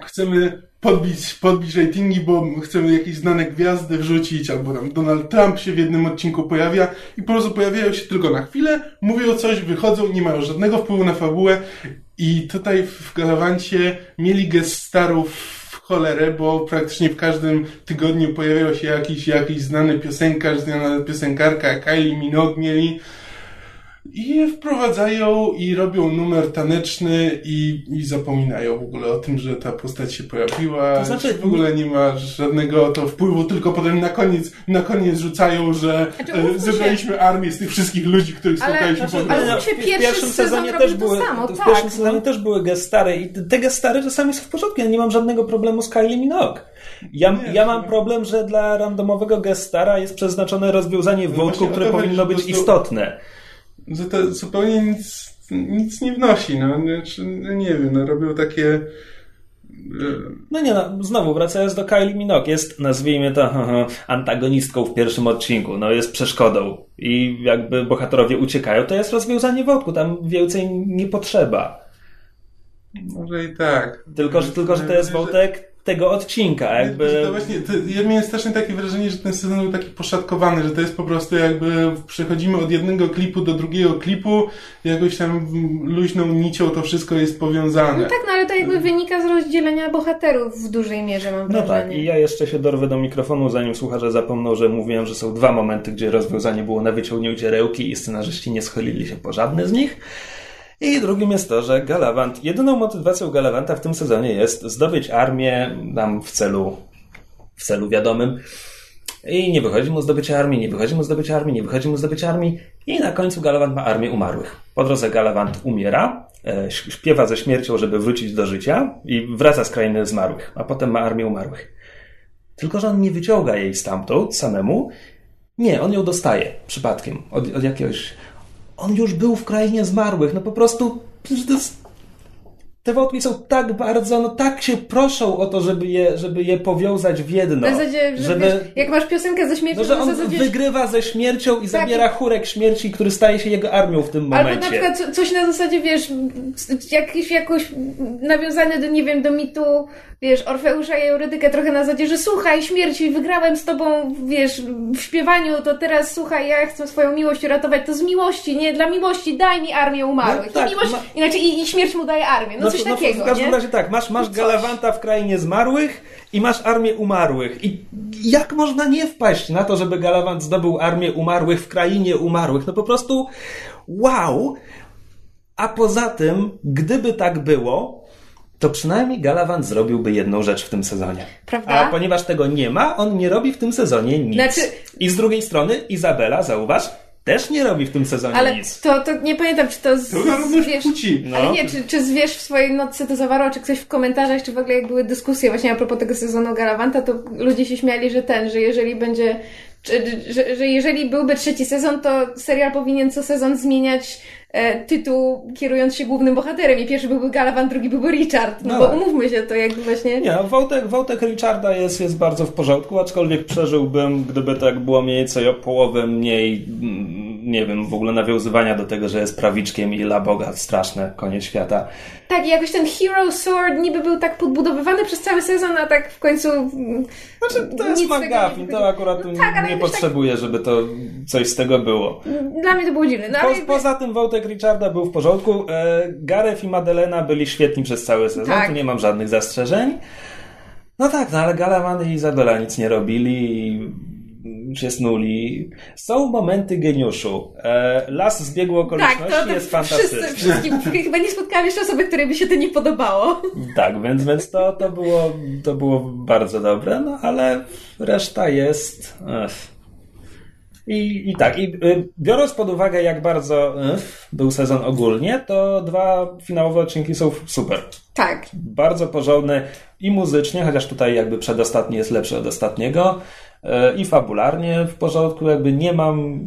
chcemy podbić, podbić ratingi, bo chcemy jakieś znane gwiazdy wrzucić, albo tam Donald Trump się w jednym odcinku pojawia i po prostu pojawiają się tylko na chwilę, mówią coś, wychodzą, nie mają żadnego wpływu na fabułę i tutaj w Galawancie mieli gest starów cholerę, bo praktycznie w każdym tygodniu pojawiał się jakiś, jakiś znany piosenkarz, znana piosenkarka, Kylie Minogue mieli i je wprowadzają i robią numer taneczny i, i zapominają w ogóle o tym, że ta postać się pojawiła. To znaczy- w ogóle nie ma żadnego to wpływu, tylko potem na koniec, na koniec rzucają, że Znaczy, e, umówmy się- zebraliśmy armię z tych wszystkich ludzi, których Ale- spotkaliśmy znaczy, po ale drodze. się w pierwszy pierwszym sezon sezonie też były, samo, w tak, pierwszym no. sezonie też były gestary i te gestary czasami są w porządku. Ja nie mam żadnego problemu z Kylie Minogue. Ja, Nie, ja mam problem, że dla randomowego gestara jest przeznaczone rozwiązanie wątku, właśnie o które powinno być prostu- istotne. Że to zupełnie nic, nic nie wnosi, no, Znaczy, no nie wiem, no, robią takie No nie no, znowu wracając do Kylie Minogue, jest, nazwijmy to, antagonistką w pierwszym odcinku, no jest przeszkodą i jakby bohaterowie uciekają, to jest rozwiązanie wątku, tam więcej nie potrzeba. może i tak. Tylko, że, tylko, że to jest wątek tego odcinka, jakby... To właśnie, to, ja miałem strasznie takie wrażenie, że ten sezon był taki poszatkowany, że to jest po prostu jakby przechodzimy od jednego klipu do drugiego klipu, jakoś tam luźną nicią to wszystko jest powiązane. No tak, no ale to jakby wynika z rozdzielenia bohaterów w dużej mierze, mam No wrażenie. tak, i ja jeszcze się dorwę do mikrofonu, zanim słuchacze zapomną, że mówiłem, że są dwa momenty, gdzie rozwiązanie było na wyciągnięcie rełki i scenarzyści nie schylili się po żadne z nich. I drugim jest to, że Galavant, jedyną motywacją Galavanta w tym sezonie jest zdobyć armię nam w celu, w celu wiadomym. I nie wychodzi mu zdobycie armii, nie wychodzi mu zdobycie armii, nie wychodzi mu zdobycie armii. I na końcu Galavant ma armię umarłych. Po drodze Galavant umiera, e, śpiewa ze śmiercią, żeby wrócić do życia i wraca z krainy zmarłych, a potem ma armię umarłych. Tylko, że on nie wyciąga jej stamtąd samemu. Nie, on ją dostaje przypadkiem od, od jakiegoś. On już był w krainie zmarłych. No po prostu. Te wątki są tak bardzo, no tak się proszą o to, żeby je, żeby je powiązać w jedno. W zasadzie, że żeby, wiesz, jak masz piosenkę ze śmiercią, no, że on zasadzie... wygrywa ze śmiercią i zabiera chórek śmierci, który staje się jego armią w tym momencie. Albo na przykład co- coś na zasadzie, wiesz, jakieś, jakoś nawiązanie do, nie wiem, do mitu, wiesz, Orfeusza i Eurydykę trochę na zasadzie, że słuchaj, śmierci, wygrałem z tobą, wiesz, w śpiewaniu, to teraz słuchaj, ja chcę swoją miłość uratować, to z miłości, nie, dla miłości daj mi armię umarłych. No tak, I miłość, ma- inaczej i, i śmierć mu daje armię, no, coś to- takiego, w każdym razie tak, masz, masz Galawanta w krainie zmarłych i masz armię umarłych. I jak można nie wpaść na to, żeby Galawant zdobył armię umarłych w krainie umarłych? No po prostu wow! A poza tym, gdyby tak było, to przynajmniej Galawant zrobiłby jedną rzecz w tym sezonie. Prawda? A ponieważ tego nie ma, on nie robi w tym sezonie nic. Znaczy- I z drugiej strony Izabela, zauważ, też nie robi w tym sezonie Ale nic. to, to nie pamiętam, czy to z, To wiesz, płci. No. Ale nie, czy, czy zwierz w swojej notce to zawarło, czy ktoś w komentarzach, czy w ogóle jak były dyskusje właśnie a propos tego sezonu Galavanta, to ludzie się śmiali, że ten, że jeżeli będzie, że, że jeżeli byłby trzeci sezon, to serial powinien co sezon zmieniać e, tytuł, kierując się głównym bohaterem. I pierwszy byłby Galavant, drugi byłby Richard. No, No bo tak. umówmy się, to jakby właśnie... Nie, wątek, wątek Richarda jest, jest bardzo w porządku, aczkolwiek przeżyłbym, gdyby tak było mniej więcej o połowę mniej, mm, nie wiem, w ogóle nawiązywania do tego, że jest prawiczkiem i la Boga, straszne, koniec świata. Tak, i jakoś ten Hero Sword niby był tak podbudowywany przez cały sezon, a tak w końcu... mm, Znaczy, to jest McGuffin, to akurat No tak, nie potrzebuje, żeby to coś z tego było. tak, Dla mnie to było dziwne. No, Po, jakby- poza tym wątek Richarda był w porządku. E, Gareth i Madelena byli świetni przez cały sezon, Tak. tu nie mam żadnych zastrzeżeń. No tak, no ale Galawan i Izabela nic nie robili i się snuli. Są momenty geniuszu. E, las zbiegu Tak, okoliczności to, to jest wszyscy, fantastyczny. wszystkim, chyba nie spotkałam jeszcze osoby, której by się to nie podobało. Tak, więc, więc to, to, było, to było bardzo dobre, no ale reszta jest... Ech. I, I tak, i y, biorąc pod uwagę, jak bardzo ech, był sezon ogólnie, to dwa finałowe odcinki są super. Tak. Bardzo porządne i muzycznie, chociaż tutaj jakby przedostatni jest lepszy od ostatniego, y, i fabularnie w porządku, jakby nie mam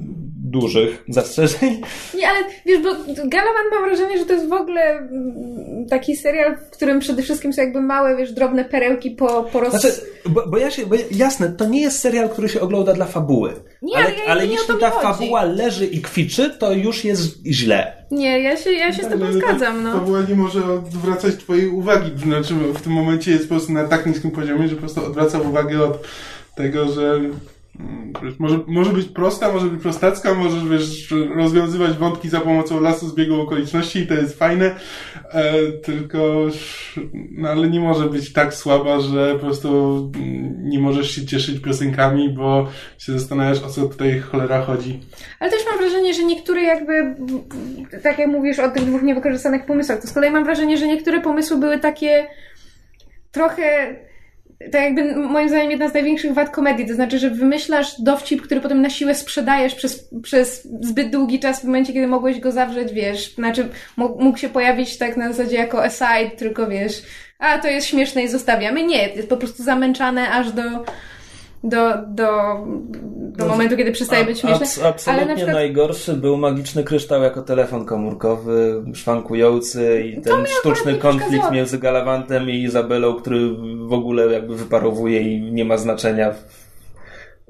dużych zastrzeżeń. Nie, ale wiesz, bo Galawan mam wrażenie, że to jest w ogóle mm, taki serial, w którym przede wszystkim są jakby małe, wiesz, drobne perełki po, po roz... Znaczy, bo, bo ja się, bo jasne, to nie jest serial, który się ogląda dla fabuły. Nie, ale, ale ja- ale nie o jeśli ta chodzi. fabuła leży i kwiczy, to już jest źle. Nie, ja się, ja się z tobą zgadzam, no. Fabuła nie może odwracać twojej uwagi. Znaczy, w tym momencie jest po prostu na tak niskim poziomie, że po prostu odwraca uwagę od tego, że wiesz, może, może być prosta, może być prostacka, możesz wiesz, rozwiązywać wątki za pomocą lasu zbiegu okoliczności i to jest fajne, e, tylko no, ale nie może być tak słaba, że po prostu mm, nie możesz się cieszyć piosenkami, bo się zastanawiasz o co tutaj cholera chodzi. Ale też mam wrażenie, że niektóre jakby, tak jak mówisz o tych dwóch niewykorzystanych pomysłach, to z kolei mam wrażenie, że niektóre pomysły były takie trochę tak jakby moim zdaniem jedna z największych wad komedii, to znaczy, że wymyślasz dowcip, który potem na siłę sprzedajesz przez, przez zbyt długi czas w momencie, kiedy mogłeś go zawrzeć, wiesz, znaczy mógł się pojawić tak na zasadzie jako aside, tylko wiesz, a to jest śmieszne i zostawiamy. Nie, jest po prostu zamęczane aż do do, do, do no, momentu, kiedy przestaje być śmieszny. Abs absolutnie ale na przykład... najgorszy był magiczny kryształ jako telefon komórkowy, szwankujący i ten sztuczny konflikt między Galawantem i Izabelą, który w ogóle jakby wyparowuje i nie ma znaczenia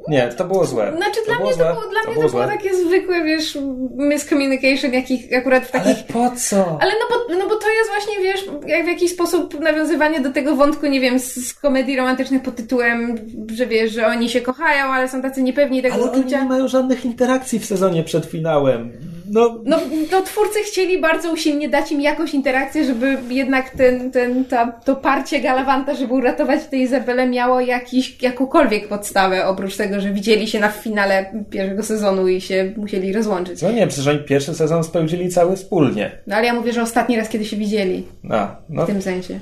nie, to było złe. Znaczy, to dla mnie, to było, dla to mnie to było takie zwykłe, wiesz, miscommunication, jakich akurat w takich... Ale po co? Ale no bo, no bo to jest właśnie, wiesz, jak w jakiś sposób nawiązywanie do tego wątku, nie wiem, z, z komedii romantycznych pod tytułem, że wiesz, że oni się kochają, ale są tacy niepewni tego ale uczucia. Ale oni nie mają żadnych interakcji w sezonie przed finałem. No, no, no twórcy chcieli bardzo usilnie dać im jakąś interakcję, żeby jednak ten, ten, ta, to parcie Galawanta, żeby uratować tę Izabelę miało jakiś, jakąkolwiek podstawę, oprócz tego, że widzieli się na finale pierwszego sezonu i się musieli rozłączyć. No nie, przecież oni pierwszy sezon spędzili cały wspólnie. No ale ja mówię, że ostatni raz, kiedy się widzieli. A, no. W tym sensie.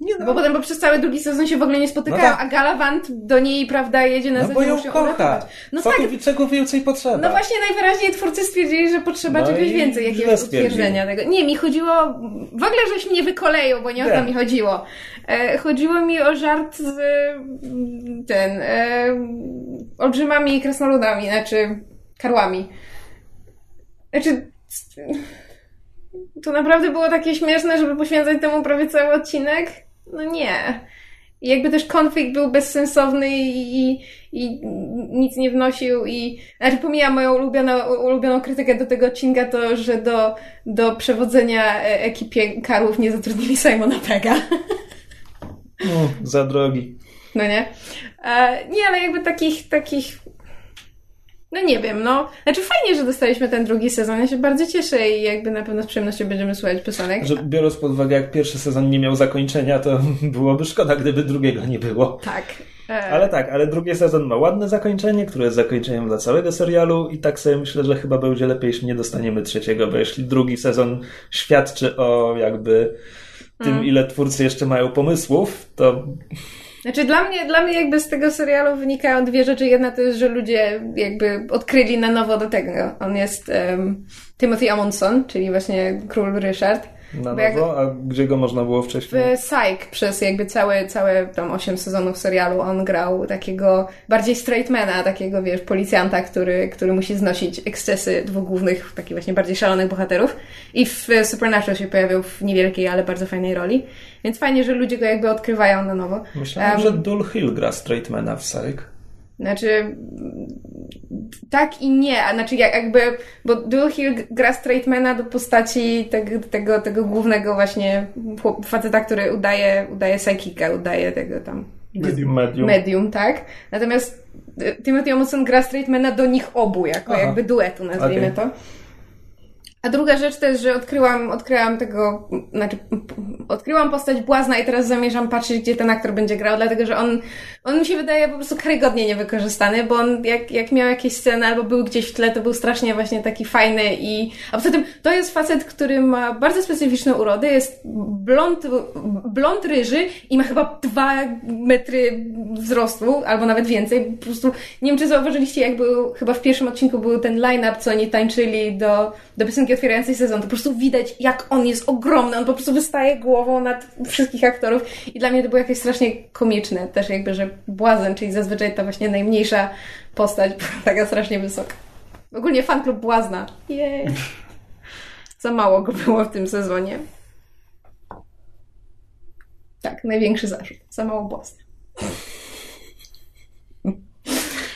Nie no. Bo potem bo przez cały drugi sezon się w ogóle nie spotykają, no tak. a Galavant do niej, prawda, jedzie na no bo ją kocha. No Co tak. Tu, czego więcej potrzeba? No właśnie najwyraźniej twórcy stwierdzili, że potrzeba no czegoś więcej, jakiegoś utwierdzenia tego. Nie, mi chodziło, w ogóle żeś mnie wykoleją, bo nie, o to mi chodziło. E, chodziło mi o żart z ten, e, olbrzymami i krasnoludami, znaczy karłami. Znaczy to naprawdę było takie śmieszne, żeby poświęcać temu prawie cały odcinek. No nie. I jakby też konflikt był bezsensowny i, i, i nic nie wnosił i... Znaczy pomijam moją ulubioną, ulubioną krytykę do tego odcinka to, że do, do przewodzenia e, ekipie karłów nie zatrudnili Simona Pega. No, za drogi. No nie? E, nie, ale jakby takich, takich no nie wiem, no. Znaczy fajnie, że dostaliśmy ten drugi sezon. Ja się bardzo cieszę i jakby na pewno z przyjemnością będziemy słuchać piosenek. Że biorąc pod uwagę, jak pierwszy sezon nie miał zakończenia, to byłoby szkoda, gdyby drugiego nie było. Tak. E... Ale tak, ale drugi sezon ma ładne zakończenie, które jest zakończeniem dla całego serialu i tak sobie myślę, że chyba będzie lepiej, jeśli nie dostaniemy trzeciego, bo jeśli drugi sezon świadczy o jakby tym, mm. ile twórcy jeszcze mają pomysłów, to znaczy dla mnie, dla mnie jakby z tego serialu wynikają dwie rzeczy. Jedna to jest, że ludzie jakby odkryli na nowo do tego. On jest um, Timothy Amundsen, czyli właśnie król Ryszard. Na nowo? Jak... A gdzie go można było wcześniej? W Psych przez jakby całe, całe tam 8 sezonów serialu on grał takiego bardziej straightmana, takiego wiesz, policjanta, który, który musi znosić ekscesy dwóch głównych, takich właśnie bardziej szalonych bohaterów. I w Supernatural się pojawił w niewielkiej, ale bardzo fajnej roli. Więc fajnie, że ludzie go jakby odkrywają na nowo. Myślałem, um, że Dul Hill gra straightmana w Psych. Znaczy, tak i nie, a znaczy jakby, bo Dual Hill gra Straightmana do postaci tego, tego, tego głównego właśnie faceta, który udaje, udaje psychika, udaje tego tam... Medium. Medium, medium tak? Natomiast Timothy Amundsen gra Straightmana do nich obu, jako Aha. jakby duetu, nazwijmy okay. to. A druga rzecz to jest, że odkryłam, odkryłam tego, znaczy odkryłam postać Błazna i teraz zamierzam patrzeć, gdzie ten aktor będzie grał, dlatego że on, on mi się wydaje po prostu karygodnie niewykorzystany, bo on jak, jak miał jakieś sceny albo był gdzieś w tle, to był strasznie właśnie taki fajny i, a poza tym to jest facet, który ma bardzo specyficzną urodę, jest blond, blond ryży i ma chyba dwa metry wzrostu, albo nawet więcej, po prostu, nie wiem czy zauważyliście, jak był, chyba w pierwszym odcinku był ten line-up, co oni tańczyli do, do piosenki otwierającej sezon, to po prostu widać, jak on jest ogromny, on po prostu wystaje głową nad wszystkich aktorów i dla mnie to było jakieś strasznie komiczne, też jakby, że Błazen, czyli zazwyczaj ta właśnie najmniejsza postać, taka strasznie wysoka. Ogólnie fan klub Błazna. Jej. Za mało go było w tym sezonie. Tak, największy zarzut. Za mało Błazna.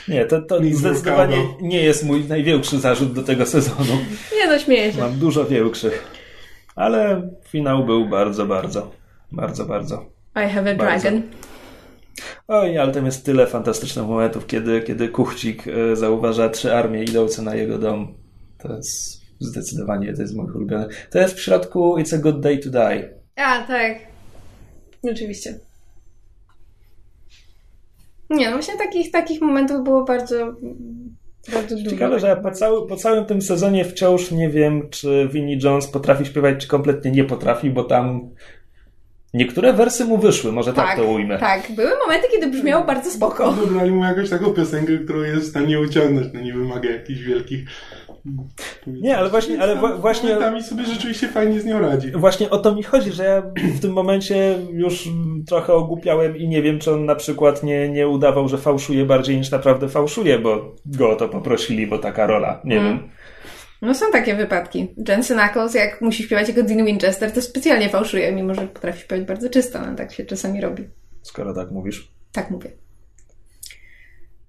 Nie, to, to zdecydowanie nie jest mój największy zarzut do tego sezonu. Nie no, śmieję się. Mam dużo większych. Ale finał był bardzo, bardzo, bardzo, bardzo. I have a bardzo. dragon. Oj, ale tam jest tyle fantastycznych momentów, kiedy, kiedy Kuchcik e, zauważa trzy armie idące na jego dom. To jest zdecydowanie, to jest mój ulubiony. To jest w środku It's a Good Day to Die. A, tak. Oczywiście. Nie, no właśnie takich, takich momentów było bardzo, bardzo dużo. Ciekawe, że ja po, cały, po całym tym sezonie wciąż nie wiem, czy Vinnie Jones potrafi śpiewać, czy kompletnie nie potrafi, bo tam niektóre wersy mu wyszły, może tak, to ujmę. Tak, były momenty, kiedy brzmiało bardzo spoko. Wybrali mu jakąś taką piosenkę, którą jest w stanie uciągnąć, no nie wymaga jakichś wielkich nie, ale właśnie, ale tam, właśnie. Momentami sobie rzeczywiście fajnie z nią radzi. Właśnie o to mi chodzi, że ja w tym momencie już trochę ogłupiałem i nie wiem, czy on na przykład nie, nie udawał, że fałszuje bardziej niż naprawdę fałszuje, bo go o to poprosili, bo taka rola. Nie hmm. wiem. No są takie wypadki. Jensen Ackles, jak musi śpiewać jako Dean Winchester, to specjalnie fałszuje, mimo że potrafi śpiewać bardzo czysto. No tak się czasami robi. Skoro tak mówisz. Tak mówię.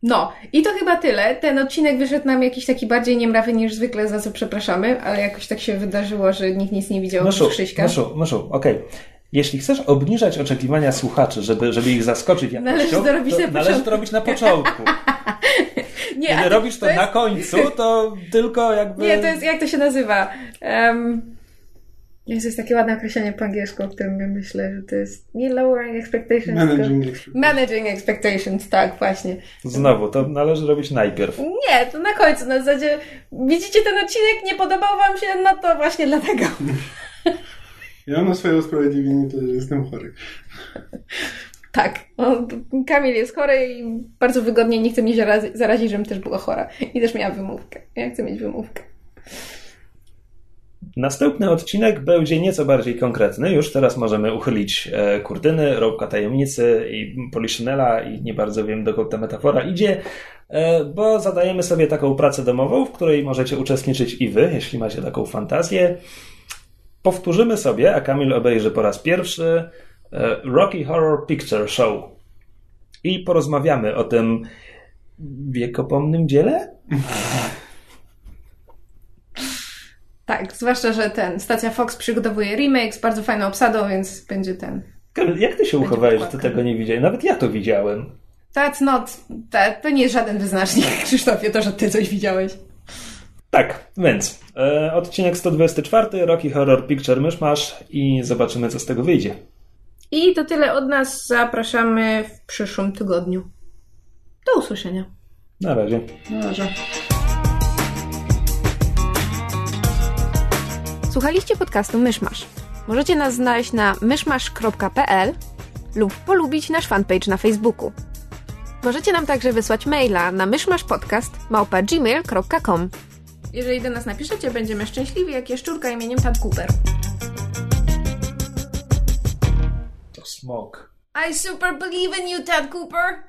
No, i to chyba tyle. Ten odcinek wyszedł nam jakiś taki bardziej niemrawy niż zwykle, za co przepraszamy, ale jakoś tak się wydarzyło, że nikt nic nie widział Maszu, Krzyśka. Maszu, Maszu, okej. Okay. Jeśli chcesz obniżać oczekiwania słuchaczy, żeby, żeby ich zaskoczyć jakością, należy to robić, to, należy to robić na początku. nie, Kiedy robisz to, to jest... na końcu, to tylko jakby... Nie, to jest, jak to się nazywa? Um, jest, jest takie ładne określenie po angielsku, o którym ja myślę, że to jest nie lowering expectations, managing, expectations. managing expectations, tak, właśnie. Znowu, to należy robić najpierw. Nie, to na końcu, na zasadzie widzicie ten odcinek, nie podobał wam się, no to właśnie dlatego. Ja mam na swoje usprawiedliwienie to, że jestem chory. Tak, Kamil jest chory i bardzo wygodnie nie chce mnie zarazić, żebym też była chora. I też miałam wymówkę. Ja chcę mieć wymówkę. Następny odcinek będzie nieco bardziej konkretny. Już teraz możemy uchylić e, kurtyny, robka tajemnicy i Poliszynela i nie bardzo wiem, dokąd ta metafora idzie, e, bo zadajemy sobie taką pracę domową, w której możecie uczestniczyć i wy, jeśli macie taką fantazję. Powtórzymy sobie, a Kamil obejrzy po raz pierwszy e, Rocky Horror Picture Show i porozmawiamy o tym wiekopomnym dziele? Tak, zwłaszcza, że ten, stacja Fox przygotowuje remake z bardzo fajną obsadą, więc będzie ten. Jak ty się uchowałeś, że ty tego nie widziałeś? Nawet ja to widziałem. That's not, that, to nie jest żaden wyznacznik, Krzysztofie, to, że ty coś widziałeś. Tak, więc e, odcinek 124, Rocky Horror Picture Myszmasz i zobaczymy, co z tego wyjdzie. I to tyle od nas. Zapraszamy w przyszłym tygodniu. Do usłyszenia. Na razie. Na razie. Słuchaliście podcastu Myszmasz. Możecie nas znaleźć na myszmasz.pl lub polubić nasz fanpage na Facebooku. Możecie nam także wysłać maila na myszmaszpodcast.gmail.com Jeżeli do nas napiszecie, będziemy szczęśliwi jak jaszczurka imieniem Tad Cooper. To smok. I super believe in you, Tad Cooper!